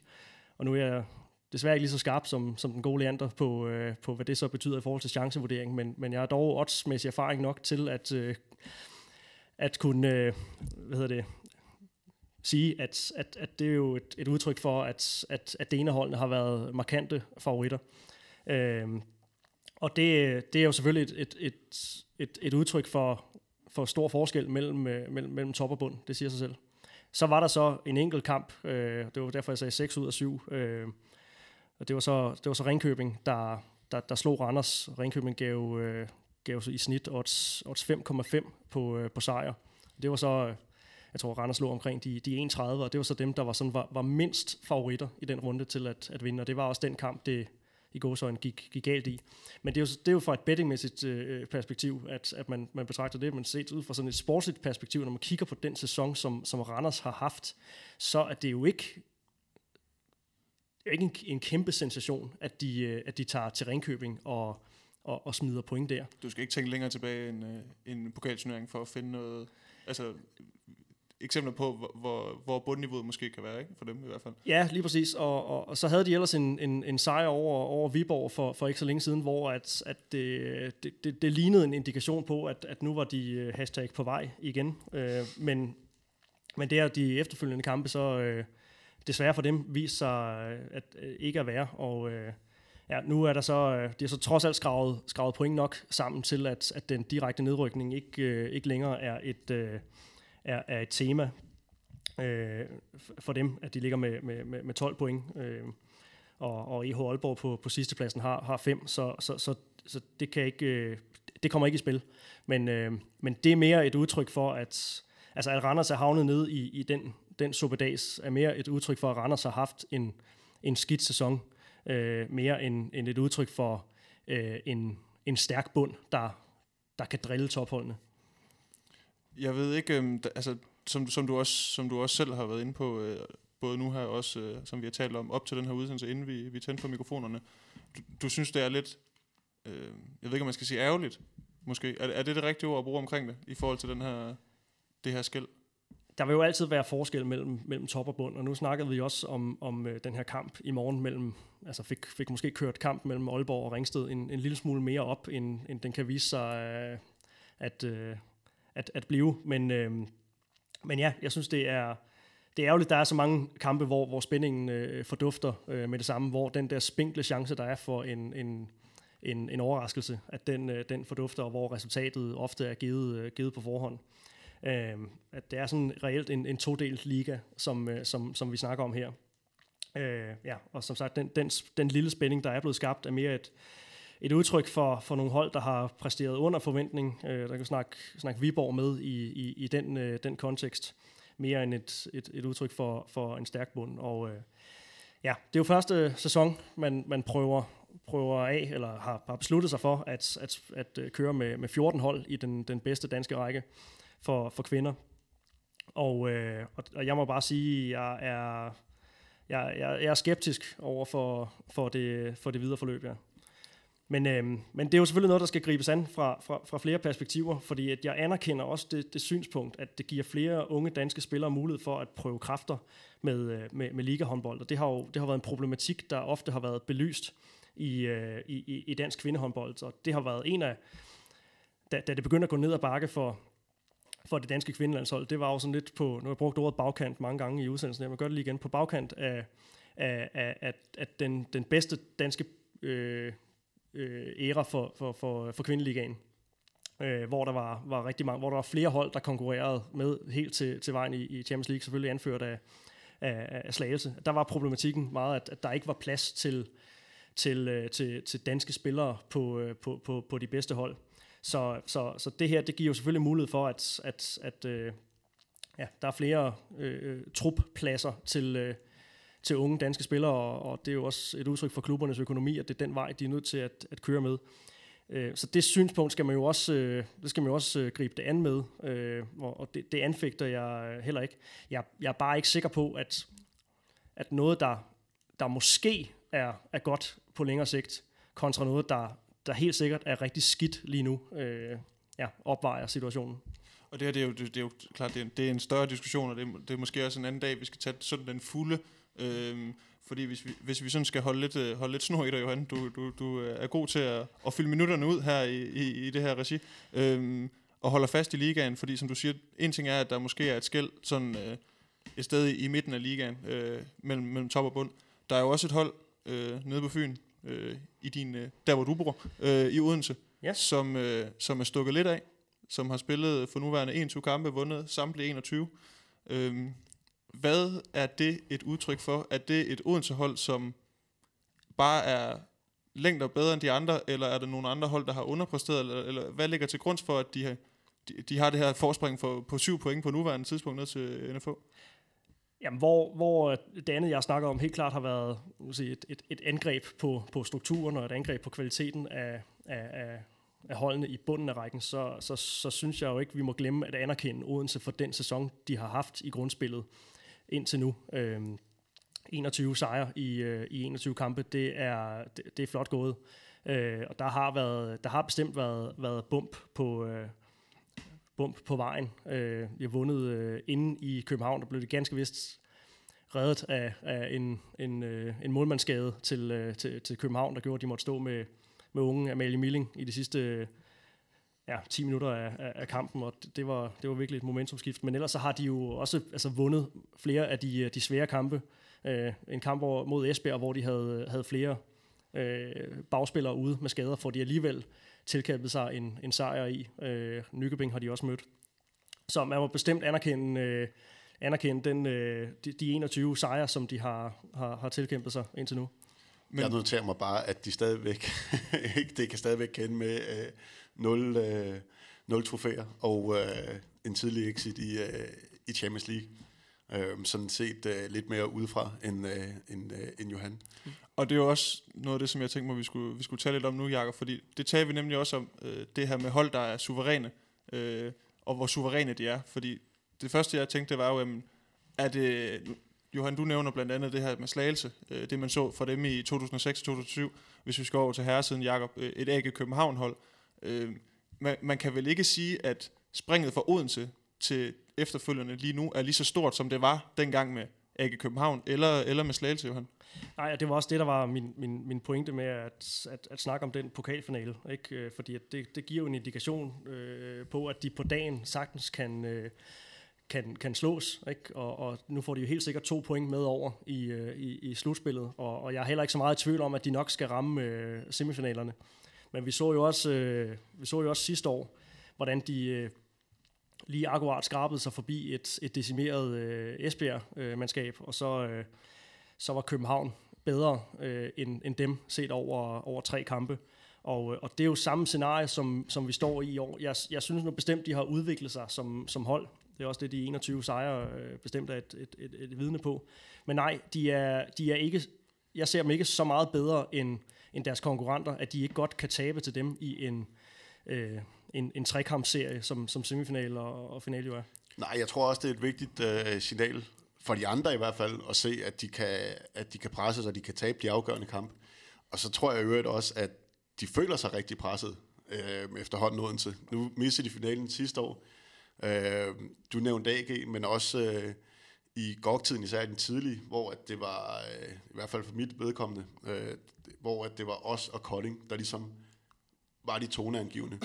Og nu er jeg desværre ikke lige så skarp som, som den gode Leander på, øh, på, hvad det så betyder i forhold til chancevurdering, men, men jeg har dog oddsmæssig erfaring nok til at, øh, at kunne øh, hvad hedder det, sige, at, at, at det er jo et, et udtryk for, at, at, at det ene holdene har været markante favoritter. Øh, og det, det er jo selvfølgelig et, et, et, et, et udtryk for, for stor forskel mellem, øh, mellem, mellem top og bund, det siger sig selv. Så var der så en enkelt kamp, øh, det var derfor jeg sagde 6 ud af 7, øh, og det var så, det var så Ringkøbing, der, der, der slog Randers. Ringkøbing gav, øh, gav så i snit odds, odds 5,5 på, øh, på sejr. Det var så, øh, jeg tror Randers lå omkring de, de 31, og det var så dem, der var, sådan, var, var mindst favoritter i den runde til at, at vinde, og det var også den kamp, det i gåsøjne gik, gik galt i. Men det er jo, det er jo fra et bettingmæssigt øh, perspektiv, at, at man, man betragter det, men set ud fra sådan et sportsligt perspektiv, når man kigger på den sæson, som, som Randers har haft, så er det jo ikke ikke en, en kæmpe sensation, at de, øh, at de tager til Ringkøbing og, og, og smider point der. Du skal ikke tænke længere tilbage end øh, en pokalturnering for at finde noget, altså eksempler på, hvor, hvor, bundniveauet måske kan være, ikke? for dem i hvert fald. Ja, lige præcis. Og, og, og så havde de ellers en, en, en sejr over, over Viborg for, for ikke så længe siden, hvor at, at det, det, det, det lignede en indikation på, at, at nu var de øh, hashtag på vej igen. Øh, men, men det er de efterfølgende kampe, så øh, desværre for dem viser sig øh, at øh, ikke at være. Og øh, ja, nu er der så, øh, de har så trods alt skravet, skravet point nok sammen til, at, at den direkte nedrykning ikke, øh, ikke længere er et... Øh, er, er et tema øh, for dem, at de ligger med, med, med, med 12 point. Øh, og, og EH Aalborg på, på sidstepladsen har, har fem, så, så, så, så det, kan ikke, øh, det kommer ikke i spil. Men, øh, men det er mere et udtryk for, at, altså at Randers er havnet ned i, i den, den suppedags, er mere et udtryk for, at Randers har haft en, en skidt sæson, øh, mere end, end et udtryk for øh, en, en stærk bund, der, der kan drille topholdene. Jeg ved ikke, øhm, da, altså, som, som, du også, som du også selv har været inde på, øh, både nu her også, øh, som vi har talt om, op til den her udsendelse, inden vi, vi tændte for mikrofonerne. Du, du synes, det er lidt, øh, jeg ved ikke, om man skal sige ærgerligt, måske. Er, er det det rigtige ord at bruge omkring det, i forhold til den her, det her skæld? Der vil jo altid være forskel mellem, mellem top og bund, og nu snakkede vi også om, om øh, den her kamp i morgen mellem, altså fik, fik måske kørt kamp mellem Aalborg og Ringsted en, en lille smule mere op, end, end den kan vise sig øh, at, øh, at, at blive. Men, øh, men ja, jeg synes, det er, det er ærgerligt, der er så mange kampe, hvor, hvor spændingen øh, fordufter øh, med det samme, hvor den der spinkle chance, der er for en, en, en, en overraskelse, at den, øh, den fordufter, og hvor resultatet ofte er givet, øh, givet på forhånd. Øh, at det er sådan reelt en, en todelt liga, som, øh, som, som vi snakker om her. Øh, ja, og som sagt, den, den, den lille spænding, der er blevet skabt, er mere et, et udtryk for, for nogle hold, der har præsteret under forventning. Øh, der kan snakke, snakke Viborg med i, i, i den, øh, den kontekst, mere end et, et, et udtryk for, for en stærk bund. Og øh, ja, det er jo første sæson, man, man prøver, prøver af, eller har, har besluttet sig for, at, at, at øh, køre med, med 14 hold i den, den bedste danske række for, for kvinder. Og, øh, og jeg må bare sige, at jeg er, jeg, jeg, jeg er skeptisk over for, for, det, for det videre forløb, ja. Men, øh, men det er jo selvfølgelig noget, der skal gribes an fra, fra, fra flere perspektiver, fordi at jeg anerkender også det, det synspunkt, at det giver flere unge danske spillere mulighed for at prøve kræfter med, øh, med, med ligahåndbold. Og det har jo det har været en problematik, der ofte har været belyst i, øh, i, i dansk kvindehåndbold. Og det har været en af, da, da det begynder at gå ned ad bakke for, for det danske kvindelandshold, det var jo sådan lidt på, nu har jeg brugt ordet bagkant mange gange i udsendelsen, jeg vil gøre det lige igen, på bagkant af, af, af, at, at den, den bedste danske øh, øh, æra for, for, for, for kvindeligaen. Øh, hvor der var, var rigtig mange, hvor der var flere hold, der konkurrerede med helt til, til vejen i, i Champions League, selvfølgelig anført af, af, af Slagelse. Der var problematikken meget, at, at der ikke var plads til, til, øh, til, til danske spillere på, øh, på, på, på de bedste hold. Så, så, så det her, det giver jo selvfølgelig mulighed for, at, at, at øh, ja, der er flere øh, øh truppladser til, øh, til unge danske spillere, og, og det er jo også et udtryk for klubbernes økonomi, at det er den vej, de er nødt til at, at køre med. Øh, så det synspunkt skal man jo også, øh, det skal man jo også øh, gribe det an med, og det, det anfægter jeg heller ikke. Jeg, jeg er bare ikke sikker på, at, at noget, der, der måske er, er godt på længere sigt, kontra noget, der, der helt sikkert er rigtig skidt lige nu, øh, ja, opvejer situationen. Og det her, det er jo, det, det er jo klart, det er, en, det er en større diskussion, og det er, det er måske også en anden dag, vi skal tage sådan den fulde. Øh, fordi hvis vi, hvis vi sådan skal holde lidt, øh, holde lidt snor i dig, Johan, du, du, du er god til at, at fylde minutterne ud her i, i, i det her regi, øhm, og holder fast i ligaen, fordi som du siger, en ting er, at der måske er et skæld sådan øh, et sted i, midten af ligaen, øh, mellem, mellem top og bund. Der er jo også et hold øh, nede på Fyn, øh, i din, øh, der hvor du bor, øh, i Odense, ja. som, øh, som er stukket lidt af, som har spillet for nuværende 21 kampe, vundet samtlige 21. Øh, hvad er det et udtryk for? Er det et Odense-hold, som bare er længder bedre end de andre, eller er der nogle andre hold, der har underpræsteret, eller, eller hvad ligger til grund for, at de har, de, de har det her forspring for, på syv point på nuværende tidspunkt ned til NFO? Jamen, hvor, hvor det andet, jeg snakker om, helt klart har været sige, et, et, et angreb på, på strukturen og et angreb på kvaliteten af, af, af, af holdene i bunden af rækken, så, så, så synes jeg jo ikke, vi må glemme at anerkende Odense for den sæson, de har haft i grundspillet indtil nu. Øh, 21 sejre i, øh, i 21 kampe, det er, det, det er flot gået. Øh, og der har, været, der har bestemt været, været bump på, øh, bump på vejen. Øh, jeg har vundet øh, inde i København, der blev det ganske vist reddet af, af en, en, øh, en målmandsskade til, øh, til, til København, der gjorde, at de måtte stå med, med unge Amalie Milling i de sidste ja, 10 minutter af, af, af kampen, og det var, det var virkelig et momentumskift. Men ellers så har de jo også altså, vundet flere af de, de svære kampe. Øh, en kamp hvor, mod Esbjerg, hvor de havde, havde flere øh, bagspillere ude med skader, får de alligevel tilkæmpet sig en, en sejr i. Øh, Nykøbing har de også mødt. Så man må bestemt anerkende, øh, anerkende den, øh, de, de 21 sejre, som de har, har, har tilkæmpet sig indtil nu. Men, jeg noterer mig bare, at de stadigvæk, det kan stadigvæk kende med øh, nul, øh, nul trofæer og øh, en tidlig exit i, øh, i Champions League. Øh, sådan set øh, lidt mere udefra end, øh, end, øh, end Johan. Og det er jo også noget af det, som jeg tænkte mig, vi skulle, vi skulle tale lidt om nu, Jakob, fordi det tager vi nemlig også om, øh, det her med hold, der er suveræne, øh, og hvor suveræne de er. Fordi det første, jeg tænkte, det var jo, jamen, er det, Johan, du nævner blandt andet det her med slagelse, øh, det man så for dem i 2006-2007, hvis vi skal over til herresiden, Jakob, øh, et AG København-hold. Øh, man, man kan vel ikke sige, at springet fra Odense til efterfølgende lige nu er lige så stort, som det var dengang med AG København, eller, eller med Slagelse, Johan? Nej, det var også det, der var min, min, min pointe med at, at, at snakke om den pokalfinale. Ikke? Øh, fordi at det, det giver jo en indikation øh, på, at de på dagen sagtens kan, øh, kan, kan slås. Ikke? Og, og nu får de jo helt sikkert to point med over i, øh, i, i slutspillet. Og, og jeg er heller ikke så meget i tvivl om, at de nok skal ramme øh, semifinalerne. Men vi så jo også, øh, vi så jo også sidste år, hvordan de øh, lige akkurat skrabede sig forbi et, et decimeret øh, Esbjerg-mandskab, og så, øh, så var København bedre øh, end, end dem set over, over tre kampe. Og, øh, og det er jo samme scenarie, som, som vi står i i år. Jeg, jeg synes nu bestemt, de har udviklet sig som, som hold. Det er også det, de 21 sejre øh, bestemt er et, et, et, et vidne på. Men nej, de er, de er ikke, jeg ser dem ikke så meget bedre end, end deres konkurrenter, at de ikke godt kan tabe til dem i en, øh, en, en trekampserie, som, som semifinal og, og finale jo er. Nej, jeg tror også, det er et vigtigt øh, signal for de andre i hvert fald, at se, at de kan, at de kan presse sig, at de kan tabe de afgørende kamp. Og så tror jeg i øvrigt også, at de føler sig rigtig presset øh, efterhånden Odense. Nu missede de finalen sidste år. Øh, du nævnte AG, men også øh, i GOG-tiden, især den tidlige, hvor at det var, øh, i hvert fald for mit vedkommende, øh, hvor at det var os og Kolding, der ligesom var de toneangivende.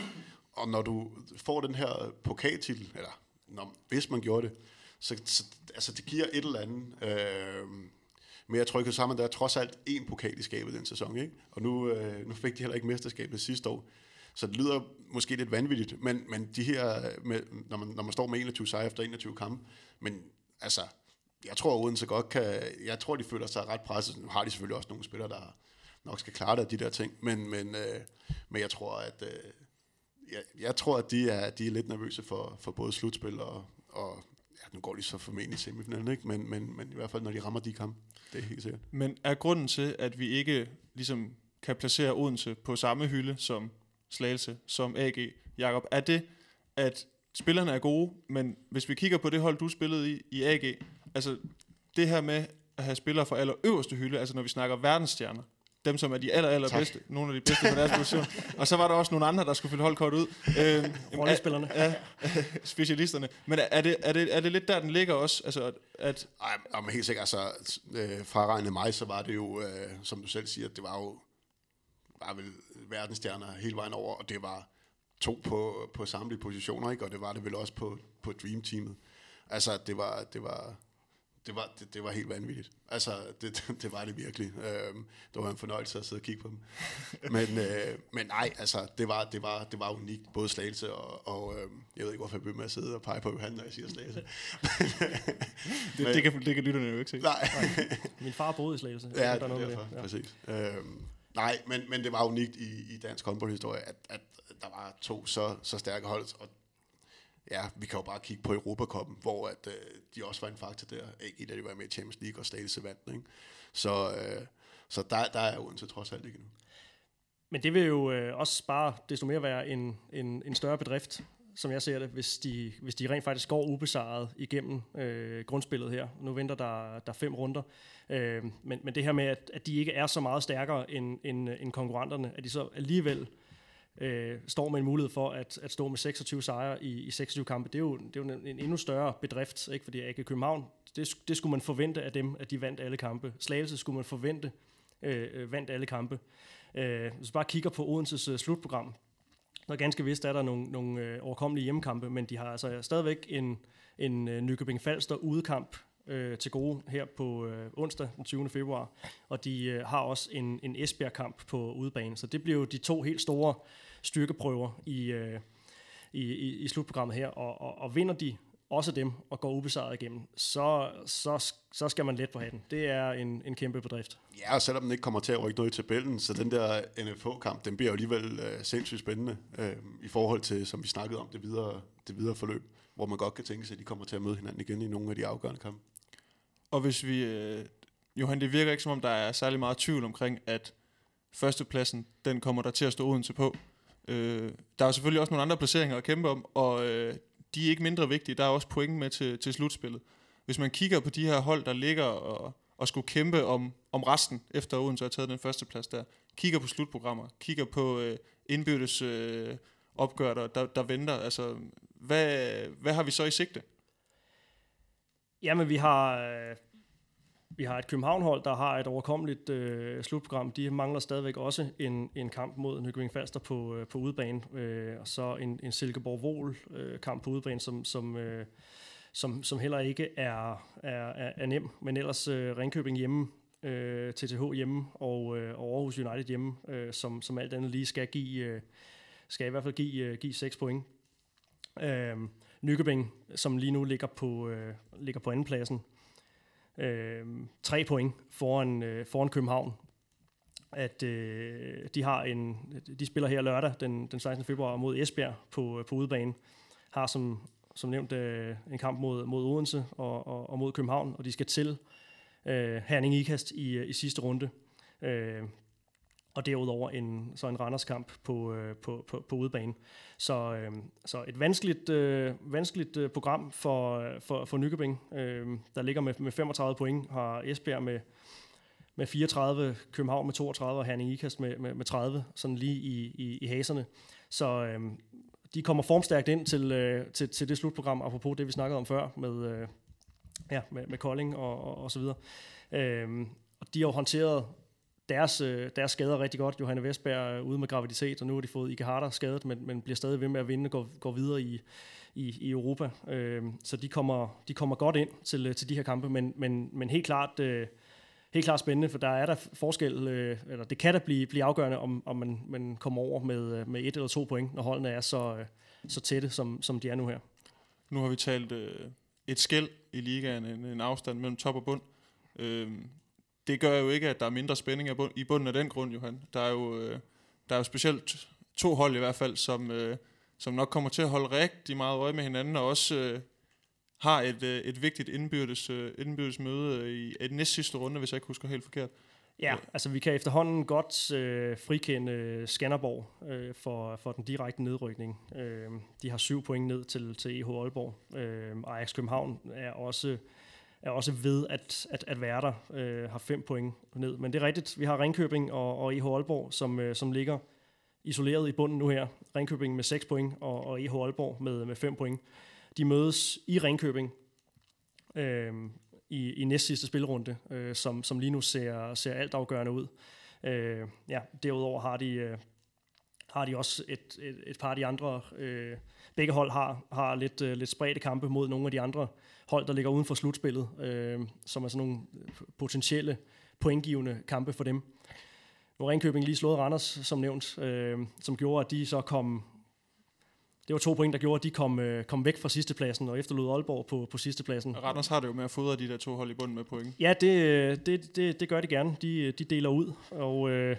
Og når du får den her pokaltitel, eller når, hvis man gjorde det, så, så altså, det giver et eller andet øh, mere trykket sammen. Der er der trods alt en pokal i skabet den sæson, ikke? Og nu, øh, nu fik de heller ikke mesterskabet sidste år. Så det lyder måske lidt vanvittigt, men, men de her, med, når, man, når man står med 21 sejre efter 21 kampe, men altså, jeg tror, Odense godt kan, jeg tror, de føler sig ret presset. Nu har de selvfølgelig også nogle spillere, der nok skal klare det af de der ting, men, men, øh, men jeg tror, at øh, jeg, jeg tror, at de er, de er lidt nervøse for, for både slutspil og, og ja, nu går de så formentlig i semifinalen, ikke? Men, men, men i hvert fald, når de rammer de kampe, det er helt sikkert. Men er grunden til, at vi ikke ligesom kan placere Odense på samme hylde som Slagelse, som AG, Jakob, er det, at spillerne er gode, men hvis vi kigger på det hold, du spillede i, i AG, altså det her med at have spillere fra aller øverste hylde, altså når vi snakker verdensstjerner, dem som er de aller, aller bedste, nogle af de bedste på deres position. Og så var der også nogle andre, der skulle fylde holdkort ud. Øh, Rollespillerne. Ja, specialisterne. Men er det, er, det, er det lidt der, den ligger også? Altså, at Ej, men helt sikkert, altså, øh, fraregnet mig, så var det jo, øh, som du selv siger, det var jo var vel verdensstjerner hele vejen over, og det var to på, på samtlige positioner, ikke? og det var det vel også på, på Dream Teamet. Altså, det var, det var, det var, det, det var helt vanvittigt. Altså, det, det var det virkelig. Øhm, det var en fornøjelse at sidde og kigge på dem. Men, øh, men nej, altså, det var, det var, det var unikt, både Slagelse og, og øh, jeg ved ikke, hvorfor jeg bliver med at sidde og pege på Johan, når jeg siger Slagelse. det, men, det, kan, det kan lytterne jo ikke se. Nej. Min far boede i Slagelse. Ja, det er derfor, det. ja. præcis. Øhm, nej, men, men det var unikt i, i dansk håndboldhistorie, at, at der var to så, så stærke hold, og ja, vi kan jo bare kigge på Europakoppen, hvor at, øh, de også var en faktor der. Ikke da de var med i Champions League og Slagelse vandt. Ikke? Så, øh, så der, der er Odense trods alt ikke nu. Men det vil jo øh, også bare desto mere være en, en, en større bedrift, som jeg ser det, hvis de, hvis de rent faktisk går ubesejret igennem øh, grundspillet her. Nu venter der, der fem runder. Øh, men, men det her med, at, at de ikke er så meget stærkere end, end, end konkurrenterne, at de så alligevel øh, står med en mulighed for at, at stå med 26 sejre i, i 26 kampe, det er jo, det er jo en, en endnu større bedrift, ikke? fordi AK København, det, det skulle man forvente af dem, at de vandt alle kampe. Slagelse skulle man forvente øh, øh vandt alle kampe. Øh, hvis vi bare kigger på Odenses øh, slutprogram, så ganske vist er der nogle, nogle øh, overkommelige hjemmekampe, men de har altså stadigvæk en, en øh, Nykøbing Falster udekamp øh, til gode her på øh, onsdag den 20. februar, og de øh, har også en, en Esbjerg-kamp på udebane, så det bliver jo de to helt store styrkeprøver i, øh, i, i, i slutprogrammet her, og, og, og vinder de også dem og går ubesejret igennem, så, så, så skal man let på hatten. Det er en, en kæmpe bedrift. Ja, og selvom den ikke kommer til at rykke noget i tabellen, så den der NFH-kamp, den bliver alligevel øh, sindssygt spændende øh, i forhold til, som vi snakkede om, det videre, det videre forløb, hvor man godt kan tænke sig, at de kommer til at møde hinanden igen i nogle af de afgørende kampe. Og hvis vi... Øh, Johan, det virker ikke som om, der er særlig meget tvivl omkring, at førstepladsen, den kommer der til at stå Odense på. Øh, der er selvfølgelig også nogle andre placeringer at kæmpe om, og øh, de er ikke mindre vigtige. Der er også point med til, til slutspillet. Hvis man kigger på de her hold, der ligger og, og skulle kæmpe om, om resten, efter Odense har taget den første plads der, kigger på slutprogrammer, kigger på øh, indbyrdes øh, opgør, der, der, der venter, altså, hvad, hvad har vi så i sigte? Jamen, vi har, øh, vi har et København-hold, der har et overkommeligt øh, slutprogram. De mangler stadigvæk også en, en kamp mod Nykøbing Falster på, øh, på udebane. Øh, og så en, en Silkeborg-Vol øh, kamp på udebane, som, som, øh, som, som heller ikke er, er, er, er nem. Men ellers øh, Ringkøbing hjemme, øh, TTH hjemme og, øh, og Aarhus United hjemme, øh, som, som alt andet lige skal give, øh, skal i hvert fald give, øh, give 6 point. Øh, Nykøbing, som lige nu ligger på, øh, ligger på andenpladsen, øh, tre point foran, øh, foran København. At øh, de har en, de spiller her lørdag, den, den 16. februar, mod Esbjerg på, øh, på udebane. Har som, som nævnt øh, en kamp mod, mod Odense og, og, og mod København, og de skal til øh, Herning Ikast i, øh, i sidste runde. Øh, og derudover en, så en Randerskamp på, øh, på, på, på udebane. Så, øh, så et vanskeligt, øh, vanskeligt øh, program for, for, for Nykøbing, øh, der ligger med, med 35 point, har Esbjerg med, med 34, København med 32 og Herning Ikast med, med, med 30, sådan lige i, i, i haserne. Så øh, de kommer formstærkt ind til, øh, til, til det slutprogram, apropos det, vi snakkede om før, med, øh, ja, med, med Kolding og, og, og så videre. Øh, og de har jo håndteret deres, øh, deres skader rigtig godt. Johanne Vestberg er ude med graviditet, og nu har de fået Ike Harder skadet, men, men bliver stadig ved med at vinde og går, går videre i, i, i Europa. Øh, så de kommer, de kommer godt ind til, øh, til de her kampe, men, men, men helt klart... Øh, helt klart spændende, for der er der forskel, øh, eller det kan da blive, blive afgørende, om, om man, man kommer over med, øh, med et eller to point, når holdene er så, øh, så tætte, som, som de er nu her. Nu har vi talt øh, et skæld i ligaen, en, en afstand mellem top og bund. Øh, det gør jo ikke, at der er mindre spænding i bunden af den grund, Johan. Der er jo, øh, der er jo specielt to hold i hvert fald, som, øh, som nok kommer til at holde rigtig meget øje med hinanden, og også øh, har et, øh, et vigtigt indbyrdes, øh, indbyrdes møde i et næst sidste runde, hvis jeg ikke husker helt forkert. Ja, altså vi kan efterhånden godt øh, frikende Skanderborg øh, for, for den direkte nedrykning. Øh, de har syv point ned til, til EH Aalborg. Øh, Ajax København er også er også ved at, at, at være der, øh, har fem point ned. Men det er rigtigt, vi har Ringkøbing og, og EH Aalborg, som, øh, som ligger isoleret i bunden nu her. Ringkøbing med 6 point, og, og EH Aalborg med, med 5 point. De mødes i Ringkøbing øh, i, i næst sidste spilrunde, øh, som, som lige nu ser, ser alt afgørende ud. Øh, ja, derudover har de, øh, har de også et, et, et par af de andre... Øh, begge hold har, har lidt, øh, lidt spredte kampe mod nogle af de andre hold, der ligger uden for slutspillet, øh, som er sådan nogle potentielle pointgivende kampe for dem. Nu har Ringkøbing lige slået Randers, som nævnt, øh, som gjorde, at de så kom... Det var to point, der gjorde, at de kom, øh, kom væk fra sidstepladsen og efterlod Aalborg på, på sidstepladsen. Randers har det jo med at fodre de der to hold i bunden med point. Ja, det, det, det, det gør de gerne. De, de deler ud. Og, øh,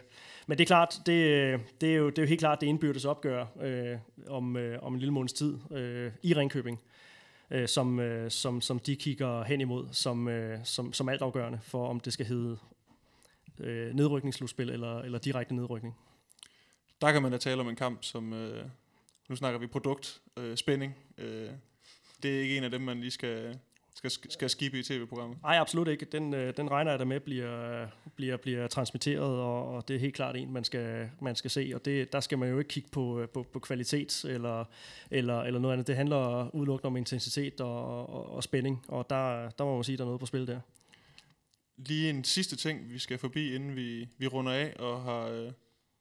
men det er klart, det, det, er jo, det er jo helt klart det indbyrdes opgør øh, om, øh, om en lille måneds tid øh, i Ringkøbing øh, som, øh, som, som de kigger hen imod som, øh, som, som altafgørende for, om det skal hedde øh, nedrykningsslutspil eller, eller direkte nedrykning. Der kan man da tale om en kamp, som... Øh, nu snakker vi produkt, øh, spænding. Øh, det er ikke en af dem, man lige skal, skal, skal skibe i tv-programmet? Nej, absolut ikke. Den, øh, den regner jeg der med bliver, bliver, bliver transmitteret, og, og det er helt klart en, man skal, man skal se. Og det, der skal man jo ikke kigge på, på, på kvalitet eller, eller, eller noget andet. Det handler udelukkende om intensitet og, og, og spænding, og der, der må man sige, der er noget på spil der. Lige en sidste ting, vi skal forbi, inden vi, vi runder af og har, øh,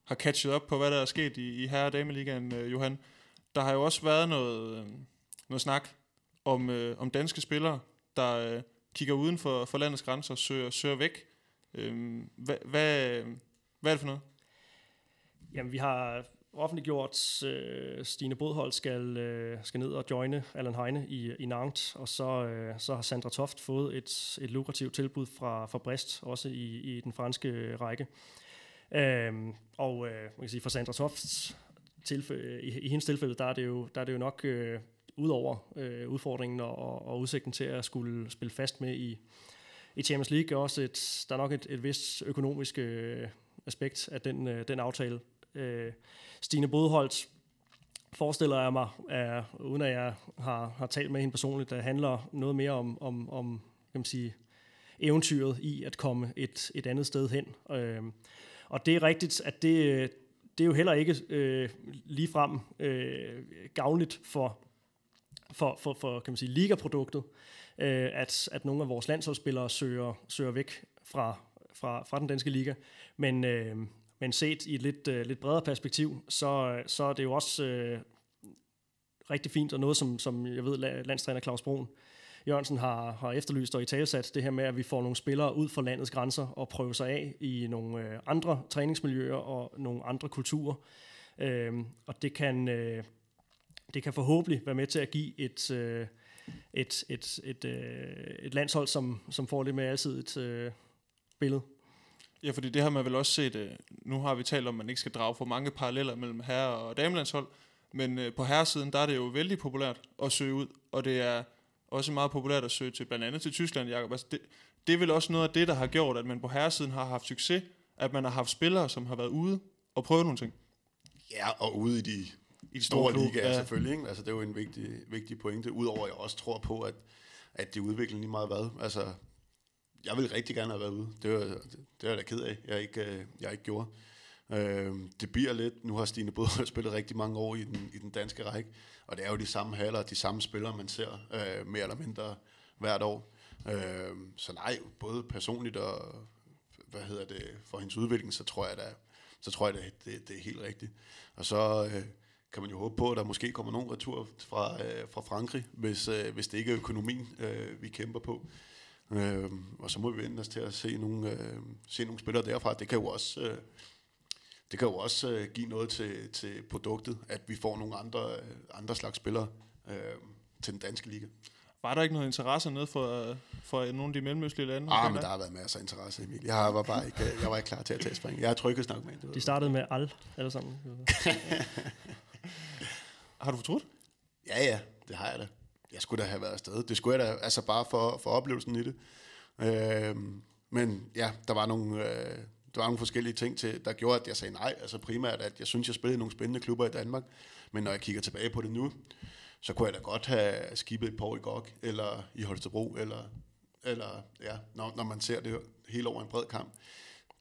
har catchet op på, hvad der er sket i, i Herre- og Dameligaen, øh, Johan. Der har jo også været noget, øh, noget snak om, øh, om danske spillere, der øh, kigger uden for, for landets grænser og søger, søger væk. Øh, hvad, hvad, hvad er det for noget? Jamen, vi har offentliggjort, øh, Stine Bodhold skal, øh, skal ned og joine Allan Heine i, i Nantes, og så, øh, så har Sandra Toft fået et, et lukrativt tilbud fra, fra Brest, også i, i den franske række. Øhm, og øh, man kan sige, for Sandra Tofts tilfælde, i, i hendes tilfælde, der er det jo, der er det jo nok øh, udover øh, udfordringen og, og udsigten til at skulle spille fast med i, i Champions League, er også et, der er nok et, et vist økonomisk øh, aspekt af den, øh, den aftale. Øh, Stine Bodholdt forestiller jeg mig, er, uden at jeg har, har talt med hende personligt, der handler noget mere om, om, om kan man sige, eventyret i at komme et, et andet sted hen. Øh, og det er rigtigt, at det, det er jo heller ikke øh, ligefrem øh, gavnligt for for, for, for kan man sige, ligaproduktet, øh, at, at nogle af vores landsholdsspillere søger, søger væk fra, fra, fra den danske liga. Men, øh, men set i et lidt, øh, lidt bredere perspektiv, så, så er det jo også øh, rigtig fint, og noget, som, som jeg ved, landstræner Claus Broen Jørgensen har, har efterlyst og i talsat, det her med, at vi får nogle spillere ud fra landets grænser og prøve sig af i nogle øh, andre træningsmiljøer og nogle andre kulturer. Øh, og det kan... Øh, det kan forhåbentlig være med til at give et, øh, et, et, et, øh, et landshold, som, som får lidt mere altid et øh, billede. Ja, fordi det har man vel også set, øh, nu har vi talt om, at man ikke skal drage for mange paralleller mellem herre- og damelandshold, men øh, på herresiden, der er det jo vældig populært at søge ud, og det er også meget populært at søge til blandt andet til Tyskland, Jacob. Altså det, det er vel også noget af det, der har gjort, at man på herresiden har haft succes, at man har haft spillere, som har været ude og prøvet nogle ting. Ja, og ude i de i de store ligaer ja. selvfølgelig. Ikke? Altså, det er jo en vigtig, vigtig pointe, udover at jeg også tror på, at, at det udvikler lige meget hvad. Altså, jeg vil rigtig gerne have været ude. Det var, det, det er jeg da ked af, jeg ikke, øh, jeg ikke gjorde. Øh, det bliver lidt, nu har Stine både spillet rigtig mange år i den, i den danske række, og det er jo de samme haller, de samme spillere, man ser øh, mere eller mindre hvert år. Øh, så nej, både personligt og hvad hedder det, for hendes udvikling, så tror jeg, da, så tror jeg, det, det, det er helt rigtigt. Og så øh, kan man jo håbe på, at der måske kommer nogen retur fra, øh, fra Frankrig, hvis, øh, hvis det ikke er økonomien, øh, vi kæmper på. Øh, og så må vi vente os til at se nogle, øh, se nogle spillere derfra. Det kan jo også, øh, det kan jo også øh, give noget til, til produktet, at vi får nogle andre, øh, andre slags spillere øh, til den danske liga. Var der ikke noget interesse nede for, for nogle af de mellemøstlige lande? Ah, men der har været masser af interesse, Emil. Jeg var bare ikke, jeg var ikke klar til at tage spring. Jeg er tryg at snakke med. De startede med al, alle sammen. Har du fortrudt? Ja, ja, det har jeg da. Jeg skulle da have været afsted. Det skulle jeg da, altså bare for, for oplevelsen i det. Øh, men ja, der var nogle, øh, der var nogle forskellige ting, til, der gjorde, at jeg sagde nej. Altså primært, at jeg synes, jeg spillede i nogle spændende klubber i Danmark. Men når jeg kigger tilbage på det nu, så kunne jeg da godt have skibet et par i GOG, eller i Holstebro, eller, eller ja, når, når man ser det hele over en bred kamp,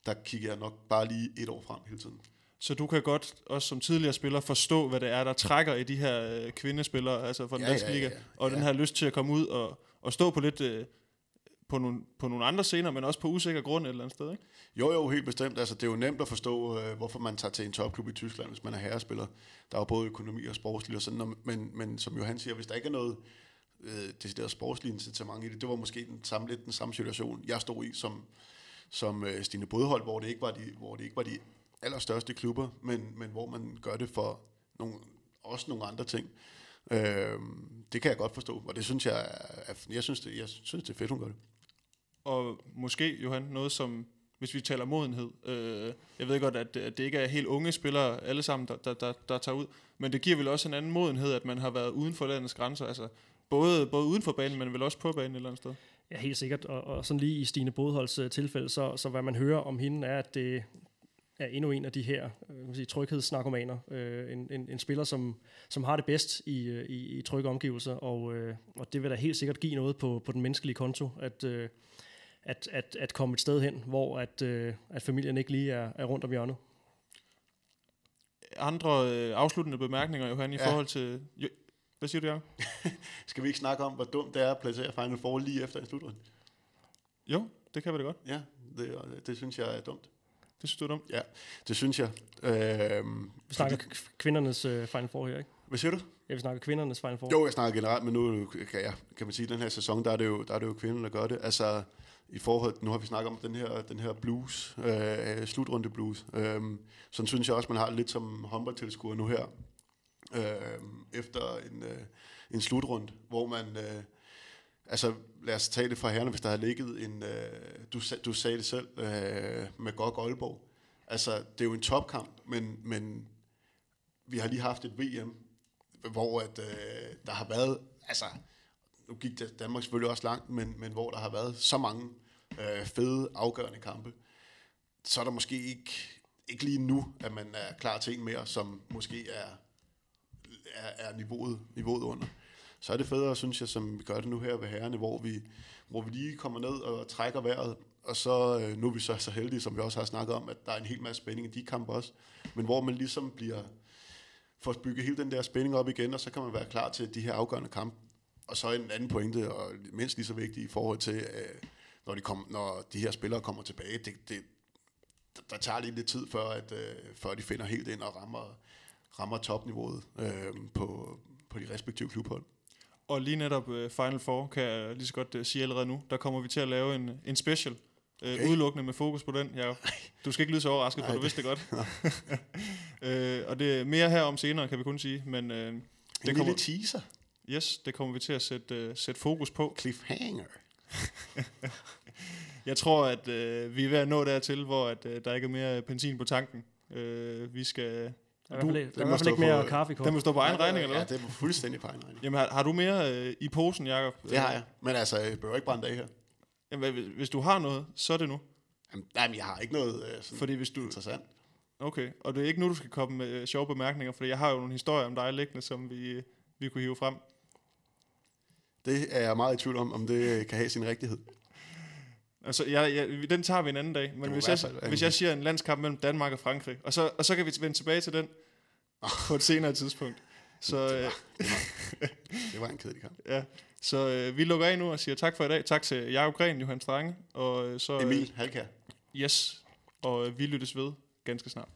der kigger jeg nok bare lige et år frem hele tiden. Så du kan godt, også som tidligere spiller, forstå, hvad det er, der trækker i de her øh, kvindespillere, altså fra den Ja, danske ja, ja, liga, ja. og den Ja. her lyst til at komme ud og, og stå på lidt øh, på, nogle, på nogle andre scener, men også på usikker grund et eller andet sted, ikke? Jo, jo, helt bestemt. Altså, det er jo nemt at forstå, øh, hvorfor man tager til en topklub i Tyskland, hvis man er herrespiller. Der er jo både økonomi og sportslig og sådan, og- men, men som Johan siger, hvis der ikke er noget øh, decideret sportslig incitament i det, det var måske den samme, lidt den samme situation, jeg stod i som, som øh, Stine Bodhold, hvor det ikke var de, hvor det ikke var de allerstørste klubber, men, men hvor man gør det for nogle, også nogle andre ting. Øh, det kan jeg godt forstå, og det synes jeg, er, jeg synes det, jeg synes det er fedt, hun gør det. Og måske, Johan, noget som, hvis vi taler modenhed, øh, jeg ved godt, at, at det ikke er helt unge spillere alle sammen, der, der, der, der tager ud, men det giver vel også en anden modenhed, at man har været uden for landets grænser, altså både, både uden for banen, men vel også på banen et eller andet sted. Ja, helt sikkert. Og, og sådan lige i Stine Bodholds øh, tilfælde, så, så hvad man hører om hende er, at det er endnu en af de her øh, sige, tryghedsnarkomaner. Øh, en, en, en spiller, som, som har det bedst i, øh, i, i trygge omgivelser, og, øh, og det vil da helt sikkert give noget på, på den menneskelige konto, at, øh, at, at, at komme et sted hen, hvor at, øh, at familien ikke lige er, er rundt om hjørnet. Andre øh, afsluttende bemærkninger, Johan, i Ja. ja. forhold til... Jo, hvad siger du, Jacob? Skal vi ikke snakke om, hvor dumt det er at placere Final Four lige efter en slutrunde? Jo, det kan vi da godt. Ja, det, det synes jeg er dumt. Det synes du dumt. Ja, det synes jeg. Øhm, Vi snakker fordi- kvindernes øh, Final Four her, ikke? Hvad siger du? Ja, vi snakker kvindernes Final Four. Jo, jeg snakker generelt, men nu kan, jeg, kan man sige, at den her sæson, der er det jo, der er det jo kvinden, der gør det. Altså, i forhold, nu har vi snakket om den her, den her blues, øh, slutrunde blues. Øhm, sådan synes jeg også, man har det lidt som håndboldtilskuer nu her, øh, efter en, øh, en slutrunde, hvor man, øh, altså lad os tage det fra herrerne, hvis der har ligget en, øh, du, du sagde det selv, øh, med GOG Aalborg. Altså, det er jo en topkamp, men, men vi har lige haft et VM, hvor at, øh, der har været, altså, nu gik Danmark selvfølgelig også langt, men, men hvor der har været så mange øh, fede, afgørende kampe, så er der måske ikke, ikke lige nu, at man er klar til en mere, som måske er, er, er niveauet, niveauet under. Så er det federe, synes jeg, som vi gør det nu her ved herrene, hvor vi, hvor vi lige kommer ned og trækker vejret, og så øh, nu er vi så så heldige, som vi også har snakket om, at der er en hel masse spænding i de kampe også, men hvor man ligesom bliver får bygget hele den der spænding op igen, og så kan man være klar til de her afgørende kampe. Og så en anden pointe, og mindst lige så vigtig i forhold til, øh, når, de kom, når de her spillere kommer tilbage, det, det, der- der tager lige lidt tid, før, at, øh, før de finder helt ind og rammer, rammer topniveauet øh, på, på de respektive klubhold. Og lige netop uh, Final Four, kan jeg lige så godt uh, sige allerede nu, der kommer vi til at lave en, en special, uh, Okay. udelukkende med fokus på den. Ja, du skal ikke lyde så overrasket, for du vidste det godt. uh, og det er mere her om senere, kan vi kun sige. Men uh, En det lille kommer, teaser. yes, det kommer vi til at sætte, uh, sætte fokus på. Cliffhanger. Jeg tror, at uh, vi er ved at nå dertil, hvor at, uh, der ikke er mere benzin på tanken. Uh, vi skal... Der er i hvert Du- fald, der er i hvert fald ikke mere for- kaffe i. Den må stå på egen Ja, regning, eller Ja, hvad? det er fuldstændig på egen regning. Jamen, har, har du mere uh, i posen, Jacob? Det har jeg. Men altså, jeg behøver ikke brænde af her. Jamen, hvis- hvis du har noget, så er det nu. Jamen, nej, men jeg har ikke noget øh, sådan Fordi hvis du, interessant. Okay, og det er ikke nu, du skal komme med øh, sjove bemærkninger, for jeg har jo nogle historier om dig liggende, som vi, øh, vi kunne hive frem. Det er jeg meget i tvivl om, om det kan have sin rigtighed. Altså, jeg, jeg, den tager vi en anden dag, men hvis jeg, fald hvis jeg siger en landskamp mellem Danmark og Frankrig, og så, og så kan vi vende tilbage til den på et senere tidspunkt. Så, øh, Det var en kedelig kamp. ja, så øh, vi lukker af nu og siger tak for i dag. Tak til Jacob Gren, Johan Strange, og øh, så... øh, Emil Halkær. Yes, og øh, vi lyttes ved ganske snart.